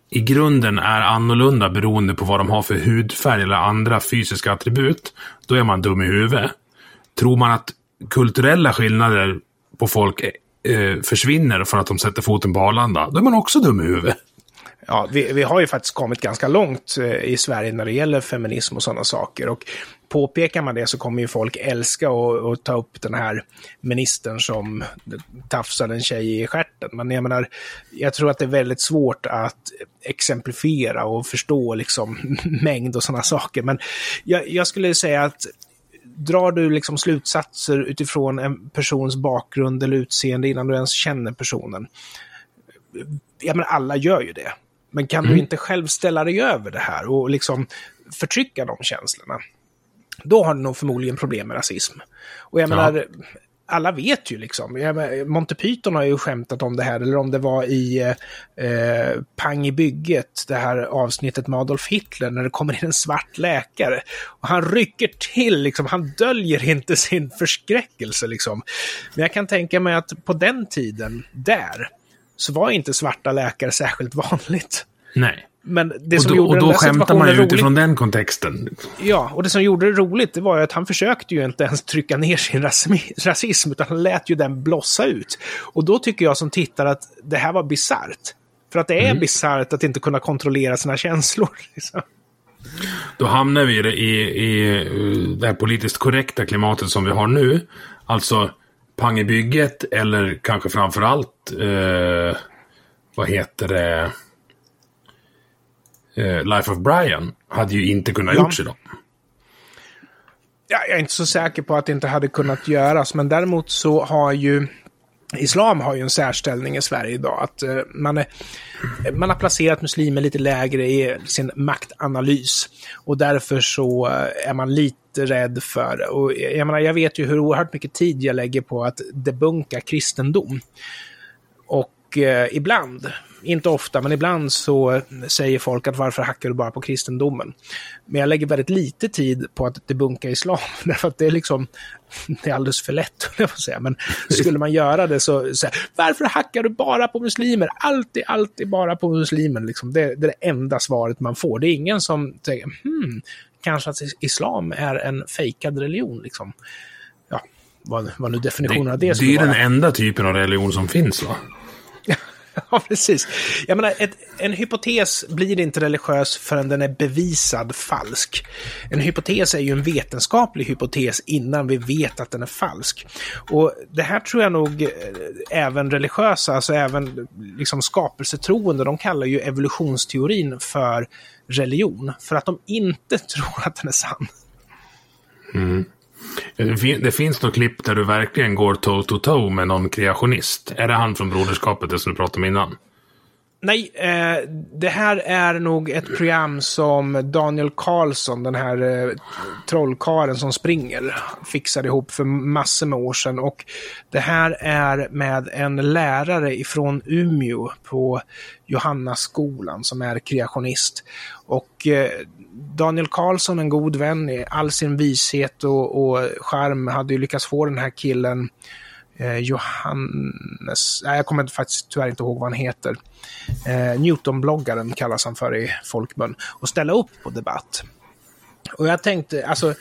i grunden är annorlunda beroende på vad de har för hudfärg eller andra fysiska attribut, då är man dum i huvudet. Tror man att kulturella skillnader på folk eh, eh, försvinner för att de sätter foten på Arlanda, då är man också dum i huvudet. Ja, vi, vi har ju faktiskt kommit ganska långt eh, i Sverige när det gäller feminism och sådana saker. Och påpekar man det så kommer ju folk älska att ta upp den här ministern som tafsade en tjej i stjärten. Men jag menar, jag tror att det är väldigt svårt att exemplifiera och förstå liksom mängd och sådana saker. Men jag, jag skulle säga att drar du liksom slutsatser utifrån en persons bakgrund eller utseende innan du ens känner personen? Ja, men alla gör ju det. Men kan mm. du inte själv ställa dig över det här och liksom förtrycka de känslorna? Då har du nog förmodligen problem med rasism. Och jag menar, alla vet ju liksom. Monty Python har ju skämtat om det här, eller om det var i eh, Pang i bygget, det här avsnittet med Adolf Hitler, när det kommer in en svart läkare. Och han rycker till, liksom, han döljer inte sin förskräckelse. Liksom. Men jag kan tänka mig att på den tiden, där, så var inte svarta läkare särskilt vanligt. Nej. Men det och som då, gjorde och då den skämtar man ju rolig, utifrån den kontexten. Ja, och det som gjorde det roligt det var ju att han försökte ju inte ens trycka ner sin rasism, utan han lät ju den blossa ut. Och då tycker jag som tittare att det här var bisarrt. För att det är mm. bisarrt att inte kunna kontrollera sina känslor. Liksom. Då hamnar vi i, i det här politiskt korrekta klimatet som vi har nu. Alltså pang i bygget eller kanske framför allt, eh, vad heter det, eh, Life of Brian hade ju inte kunnat ja. gjorts idag. Ja, jag är inte så säker på att det inte hade kunnat göras, men däremot så har ju Islam har ju en särställning i Sverige idag. Att uh, man, är, man har placerat muslimer lite lägre i sin maktanalys. Och därför så uh, är man lite rädd för, och jag menar, jag vet ju hur oerhört mycket tid jag lägger på att debunka kristendom. Och uh, ibland inte ofta, men ibland så säger folk att varför hackar du bara på kristendomen? Men jag lägger väldigt lite tid på att debunka islam, därför att det är liksom, det är alldeles för lätt, jag får säga. Men skulle man göra det så, så här, varför hackar du bara på muslimer? Alltid, alltid bara på muslimer, liksom. det, det är det enda svaret man får. Det är ingen som säger, hmm, kanske att islam är en fejkad religion, liksom. Ja, vad, vad nu definitionen det, av det skulle vara. Det är den enda typen av religion som finns, va? Ja, precis. Jag menar, ett, en hypotes blir inte religiös förrän den är bevisad falsk. En hypotes är ju en vetenskaplig hypotes innan vi vet att den är falsk. Och det här tror jag nog eh, även religiösa, alltså även liksom skapelsetroende, de kallar ju evolutionsteorin för religion. För att de inte tror att den är sann. Mm. Eh, det finns något klipp där du verkligen går toe to toe med någon kreationist. Är det han från Broderskapet, det som du pratade om innan? Nej, eh, det här är nog ett program som Daniel Karlsson, den här eh, trollkaren som springer, fixade ihop för massor med år sedan. Och det här är med en lärare ifrån Umeå på Johannaskolan som är kreationist. Och eh, Daniel Karlsson, en god vän, i all sin vishet och, och charm, hade ju lyckats få den här killen eh, Johannes, nej, jag kommer faktiskt tyvärr inte ihåg vad han heter. Eh, Newton-bloggaren kallas han för i folkmun. Och ställa upp på debatt. Och jag tänkte, alltså,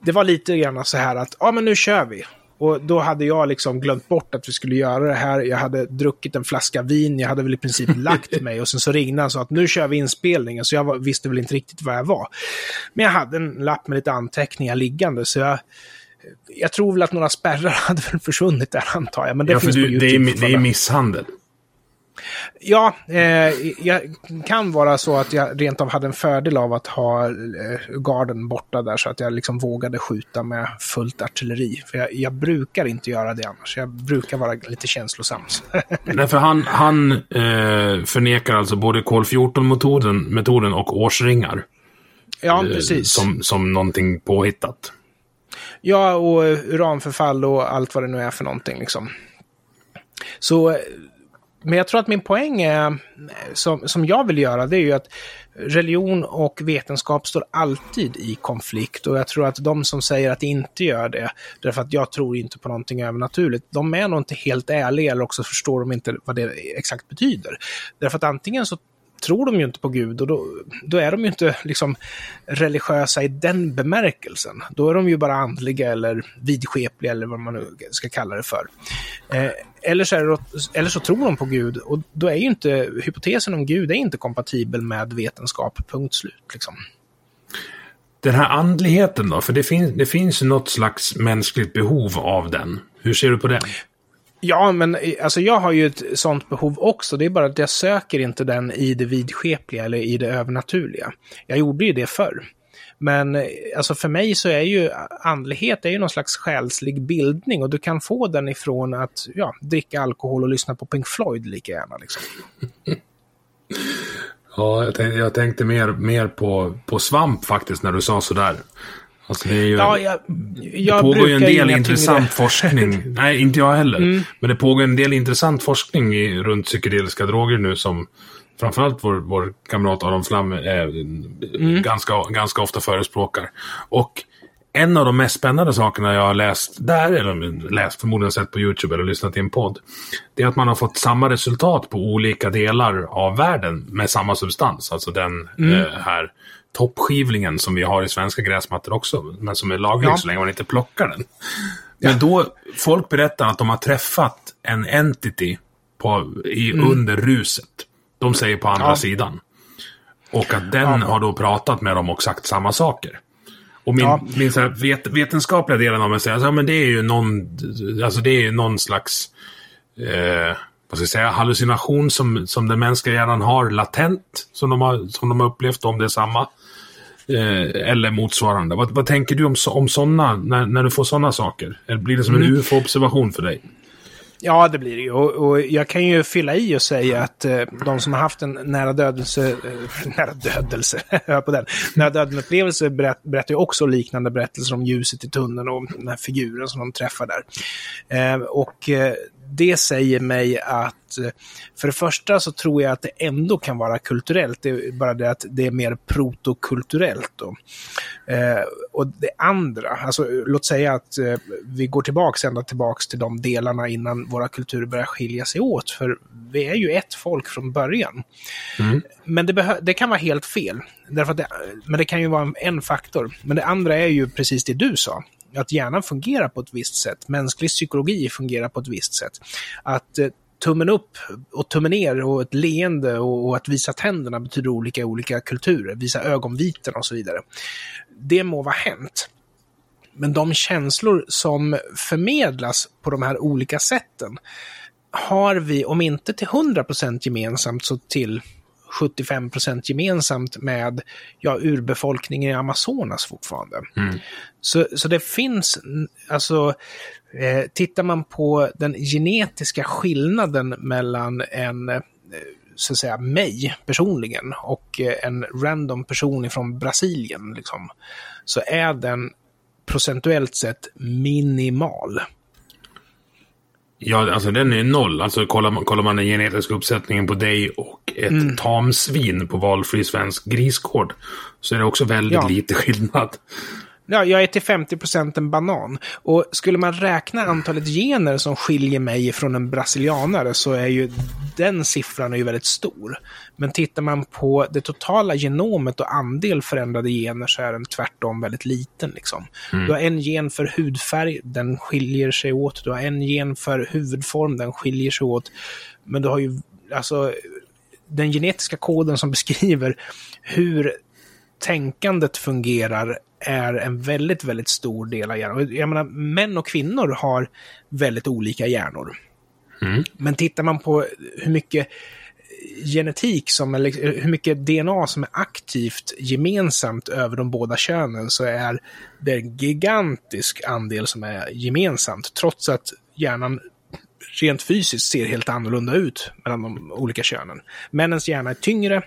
det var lite grann så här att, ja men nu kör vi. Och då hade jag liksom glömt bort att vi skulle göra det här. Jag hade druckit en flaska vin, jag hade väl i princip lagt mig och sen så ringde han och sa att nu kör vi inspelningen. Så jag var, visste väl inte riktigt vad jag var. Men jag hade en lapp med lite anteckningar liggande så jag jag tror väl att några spärrar hade väl försvunnit där antar jag. Men det ja, finns du, på YouTube. Det är, det är misshandel. Ja, eh, jag kan vara så att jag rent av hade en fördel av att ha eh, garden borta där så att jag liksom vågade skjuta med fullt artilleri. För jag, jag brukar inte göra det annars. Jag brukar vara lite känslosam. Nej, för han, han eh, förnekar alltså både kol 14-metoden metoden och årsringar. Ja, precis. Som, som någonting påhittat. Ja, och uranförfall och allt vad det nu är för någonting. Liksom. Så, men jag tror att min poäng är, som, som jag vill göra, det är ju att religion och vetenskap står alltid i konflikt. Och jag tror att de som säger att de inte gör det, därför att jag tror inte på någonting övernaturligt, de är nog inte helt ärliga eller också förstår de inte vad det exakt betyder. Därför att antingen så tror de ju inte på Gud och då, då är de ju inte liksom religiösa i den bemärkelsen. Då är de ju bara andliga eller vidskepliga eller vad man nu ska kalla det för. Eh, eller, så det, eller så tror de på Gud och då är ju inte hypotesen om Gud är inte kompatibel med vetenskap, punkt slut. Liksom. Den här andligheten då? För det, finns det finns något slags mänskligt behov av den. Hur ser du på det? Ja, men eh, alltså jag har ju ett sånt behov också. Det är bara att jag söker inte den i det vidskepliga eller i det övernaturliga. Jag gjorde ju det förr. Men eh, alltså för mig så är ju andlighet är ju någon slags själslig bildning och du kan få den ifrån att ja, dricka alkohol och lyssna på Pink Floyd lika gärna. Liksom. ja, jag tänkte, jag tänkte mer, mer på, på svamp faktiskt när du sa sådär. Alltså det, är ju, ja, jag, jag det pågår ju en del intressant forskning. Nej, inte jag heller. Mm. Men det pågår en del intressant forskning i, runt psykedeliska droger nu som framförallt vår, vår kamrat Aron Flam eh, mm. ganska, ganska ofta förespråkar. Och en av de mest spännande sakerna jag har läst där, eller läst förmodligen sett på YouTube eller lyssnat i en podd, det är att man har fått samma resultat på olika delar av världen med samma substans. Alltså den mm. eh, här toppskivlingen som vi har i svenska gräsmattor också, men som är laglig ja. så länge man inte plockar den. Men ja. då, folk berättar att de har träffat en entity på, i, mm. under ruset. De säger på andra ja. sidan. Och att den har då pratat med dem och sagt samma saker. Och min, ja. min så vet, vetenskapliga delen av mig säger att alltså, det är ju någon, alltså det är någon slags eh, vad ska jag säga, hallucination som, som den mänskliga hjärnan har latent, som de har, som de har upplevt om det är samma. Eh, eller motsvarande. Vad, vad, tänker du om, om sådana, när, när du får sådana saker? Eller blir det som en mm. ufo-observation för dig? Ja, det blir det ju. Och, och, jag kan ju fylla i och säga att eh, de som har haft en nära dödelse, eh, nära dödelse, hör på den, nära döden-upplevelse berätt, berättar ju också liknande berättelser om ljuset i tunneln och den här figuren som de träffar där. Eh, och eh, det säger mig att eh, för det första så tror jag att det ändå kan vara kulturellt. Det är bara det att det är mer protokulturellt. Då. Eh, och det andra, alltså låt säga att eh, vi går tillbaka ända tillbaks till de delarna innan våra kulturer börjar skilja sig åt. För vi är ju ett folk från början. Mm. Men det, det, kan vara helt fel. Därför det, men det kan ju vara en, en faktor. Men det andra är ju precis det du sa att hjärnan fungerar på ett visst sätt. Mänsklig psykologi fungerar på ett visst sätt. Att eh, tummen upp och tummen ner och ett leende och, och, att visa tänderna betyder olika i olika kulturer. Visa ögonviten och så vidare. Det må vara hänt. Men de känslor som förmedlas på de här olika sätten har vi, om inte till 100% gemensamt, så till 75 procent gemensamt med ja, urbefolkningen i Amazonas fortfarande. Mm. Så, så det finns, alltså, eh, tittar man på den genetiska skillnaden mellan en eh, så att säga, mig personligen och eh, en random person från Brasilien, liksom, så är den procentuellt sett minimal. Ja, alltså den är noll. Alltså kollar man, kollar man den genetiska uppsättningen på dig och ett mm. tamsvin på valfri svensk grisgård så är det också väldigt ja. lite skillnad. Ja, jag är till 50% en banan. Och skulle man räkna antalet gener som skiljer mig från en brasilianare så är ju den siffran är ju väldigt stor. Men tittar man på det totala genomet och andel förändrade gener så är den tvärtom väldigt liten. Liksom. Mm. Du har en gen för hudfärg, den skiljer sig åt. Du har en gen för huvudform, den skiljer sig åt. Men du har ju alltså den genetiska koden som beskriver hur tänkandet fungerar är en väldigt, väldigt stor del av hjärnan. Jag menar, män och kvinnor har väldigt olika hjärnor. Mm. Men tittar man på hur mycket genetik som, eller hur mycket DNA som är aktivt gemensamt över de båda könen så är det en gigantisk andel som är gemensamt, trots att hjärnan rent fysiskt ser helt annorlunda ut mellan de olika könen. Männens hjärna är tyngre,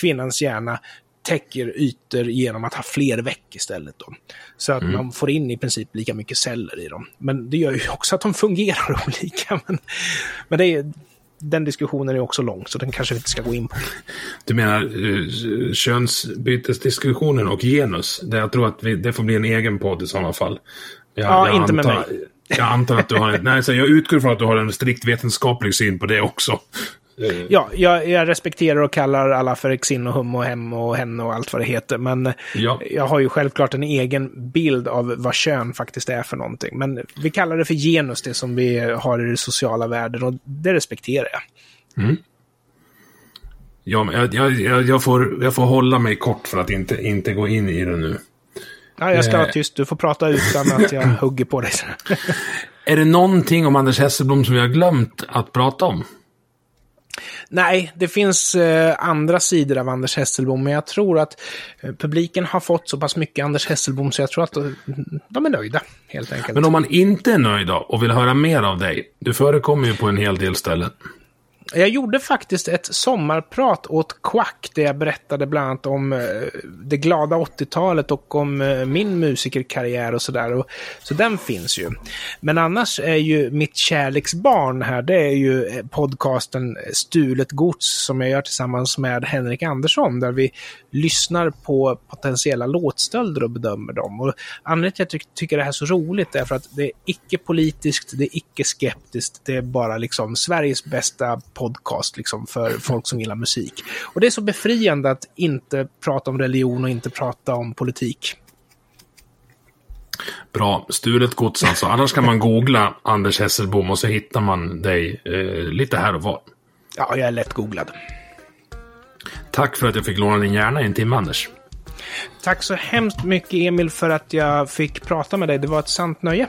kvinnans hjärna täcker ytor genom att ha fler veck istället. Då. Så att mm. man får in i princip lika mycket celler i dem. Men det gör ju också att de fungerar olika. Men, men det är, den diskussionen är också lång, så den kanske vi inte ska gå in på. Du menar uh, könsbytesdiskussionen och genus? Det, jag tror att vi, det får bli en egen podd i sådana fall. Jag, ja, jag inte antar, med mig. Jag antar att du har, nej, så jag utgår från att du har en strikt vetenskaplig syn på det också. Mm. Ja, jag, jag, respekterar och kallar alla för Xin och Hum och Hem och Henne och allt vad det heter. Men ja. jag har ju självklart en egen bild av vad kön faktiskt är för någonting. Men vi kallar det för genus, det som vi har i den sociala världen, och det respekterar jag. Mm. Ja, jag, jag, jag, får, jag får hålla mig kort för att inte, inte gå in i det nu. Ja, jag ska vara eh. tyst. Du får prata utan att jag hugger på dig. är det någonting om Anders Hesselblom som vi har glömt att prata om? Nej, det finns eh, andra sidor av Anders Hesselbom, men jag tror att eh, publiken har fått så pass mycket Anders Hesselbom så jag tror att de, de är nöjda, helt enkelt. Men om man inte är nöjd och vill höra mer av dig, du förekommer ju på en hel del ställen. Jag gjorde faktiskt ett sommarprat åt Quack där jag berättade bland annat om eh, det glada 80-talet och om eh, min musikerkarriär och sådär. Så den finns ju. Men annars är ju mitt kärleksbarn här, det är ju eh, podcasten Stulet Gods som jag gör tillsammans med Henrik Andersson där vi lyssnar på potentiella låtstölder och bedömer dem. Och anledningen till att jag tycker det här är så roligt är för att det är icke politiskt, det är icke skeptiskt, det är bara liksom Sveriges bästa podcast liksom, för folk som gillar musik. Och det är så befriande att inte prata om religion och inte prata om politik. Bra, stulet gods alltså. Annars kan man googla Anders Hesselbom och så hittar man dig eh, lite här och var. Ja, jag är lätt googlad. Tack för att jag fick låna din hjärna i en timme, Anders. Tack så hemskt mycket, Emil, för att jag fick prata med dig. Det var ett sant nöje.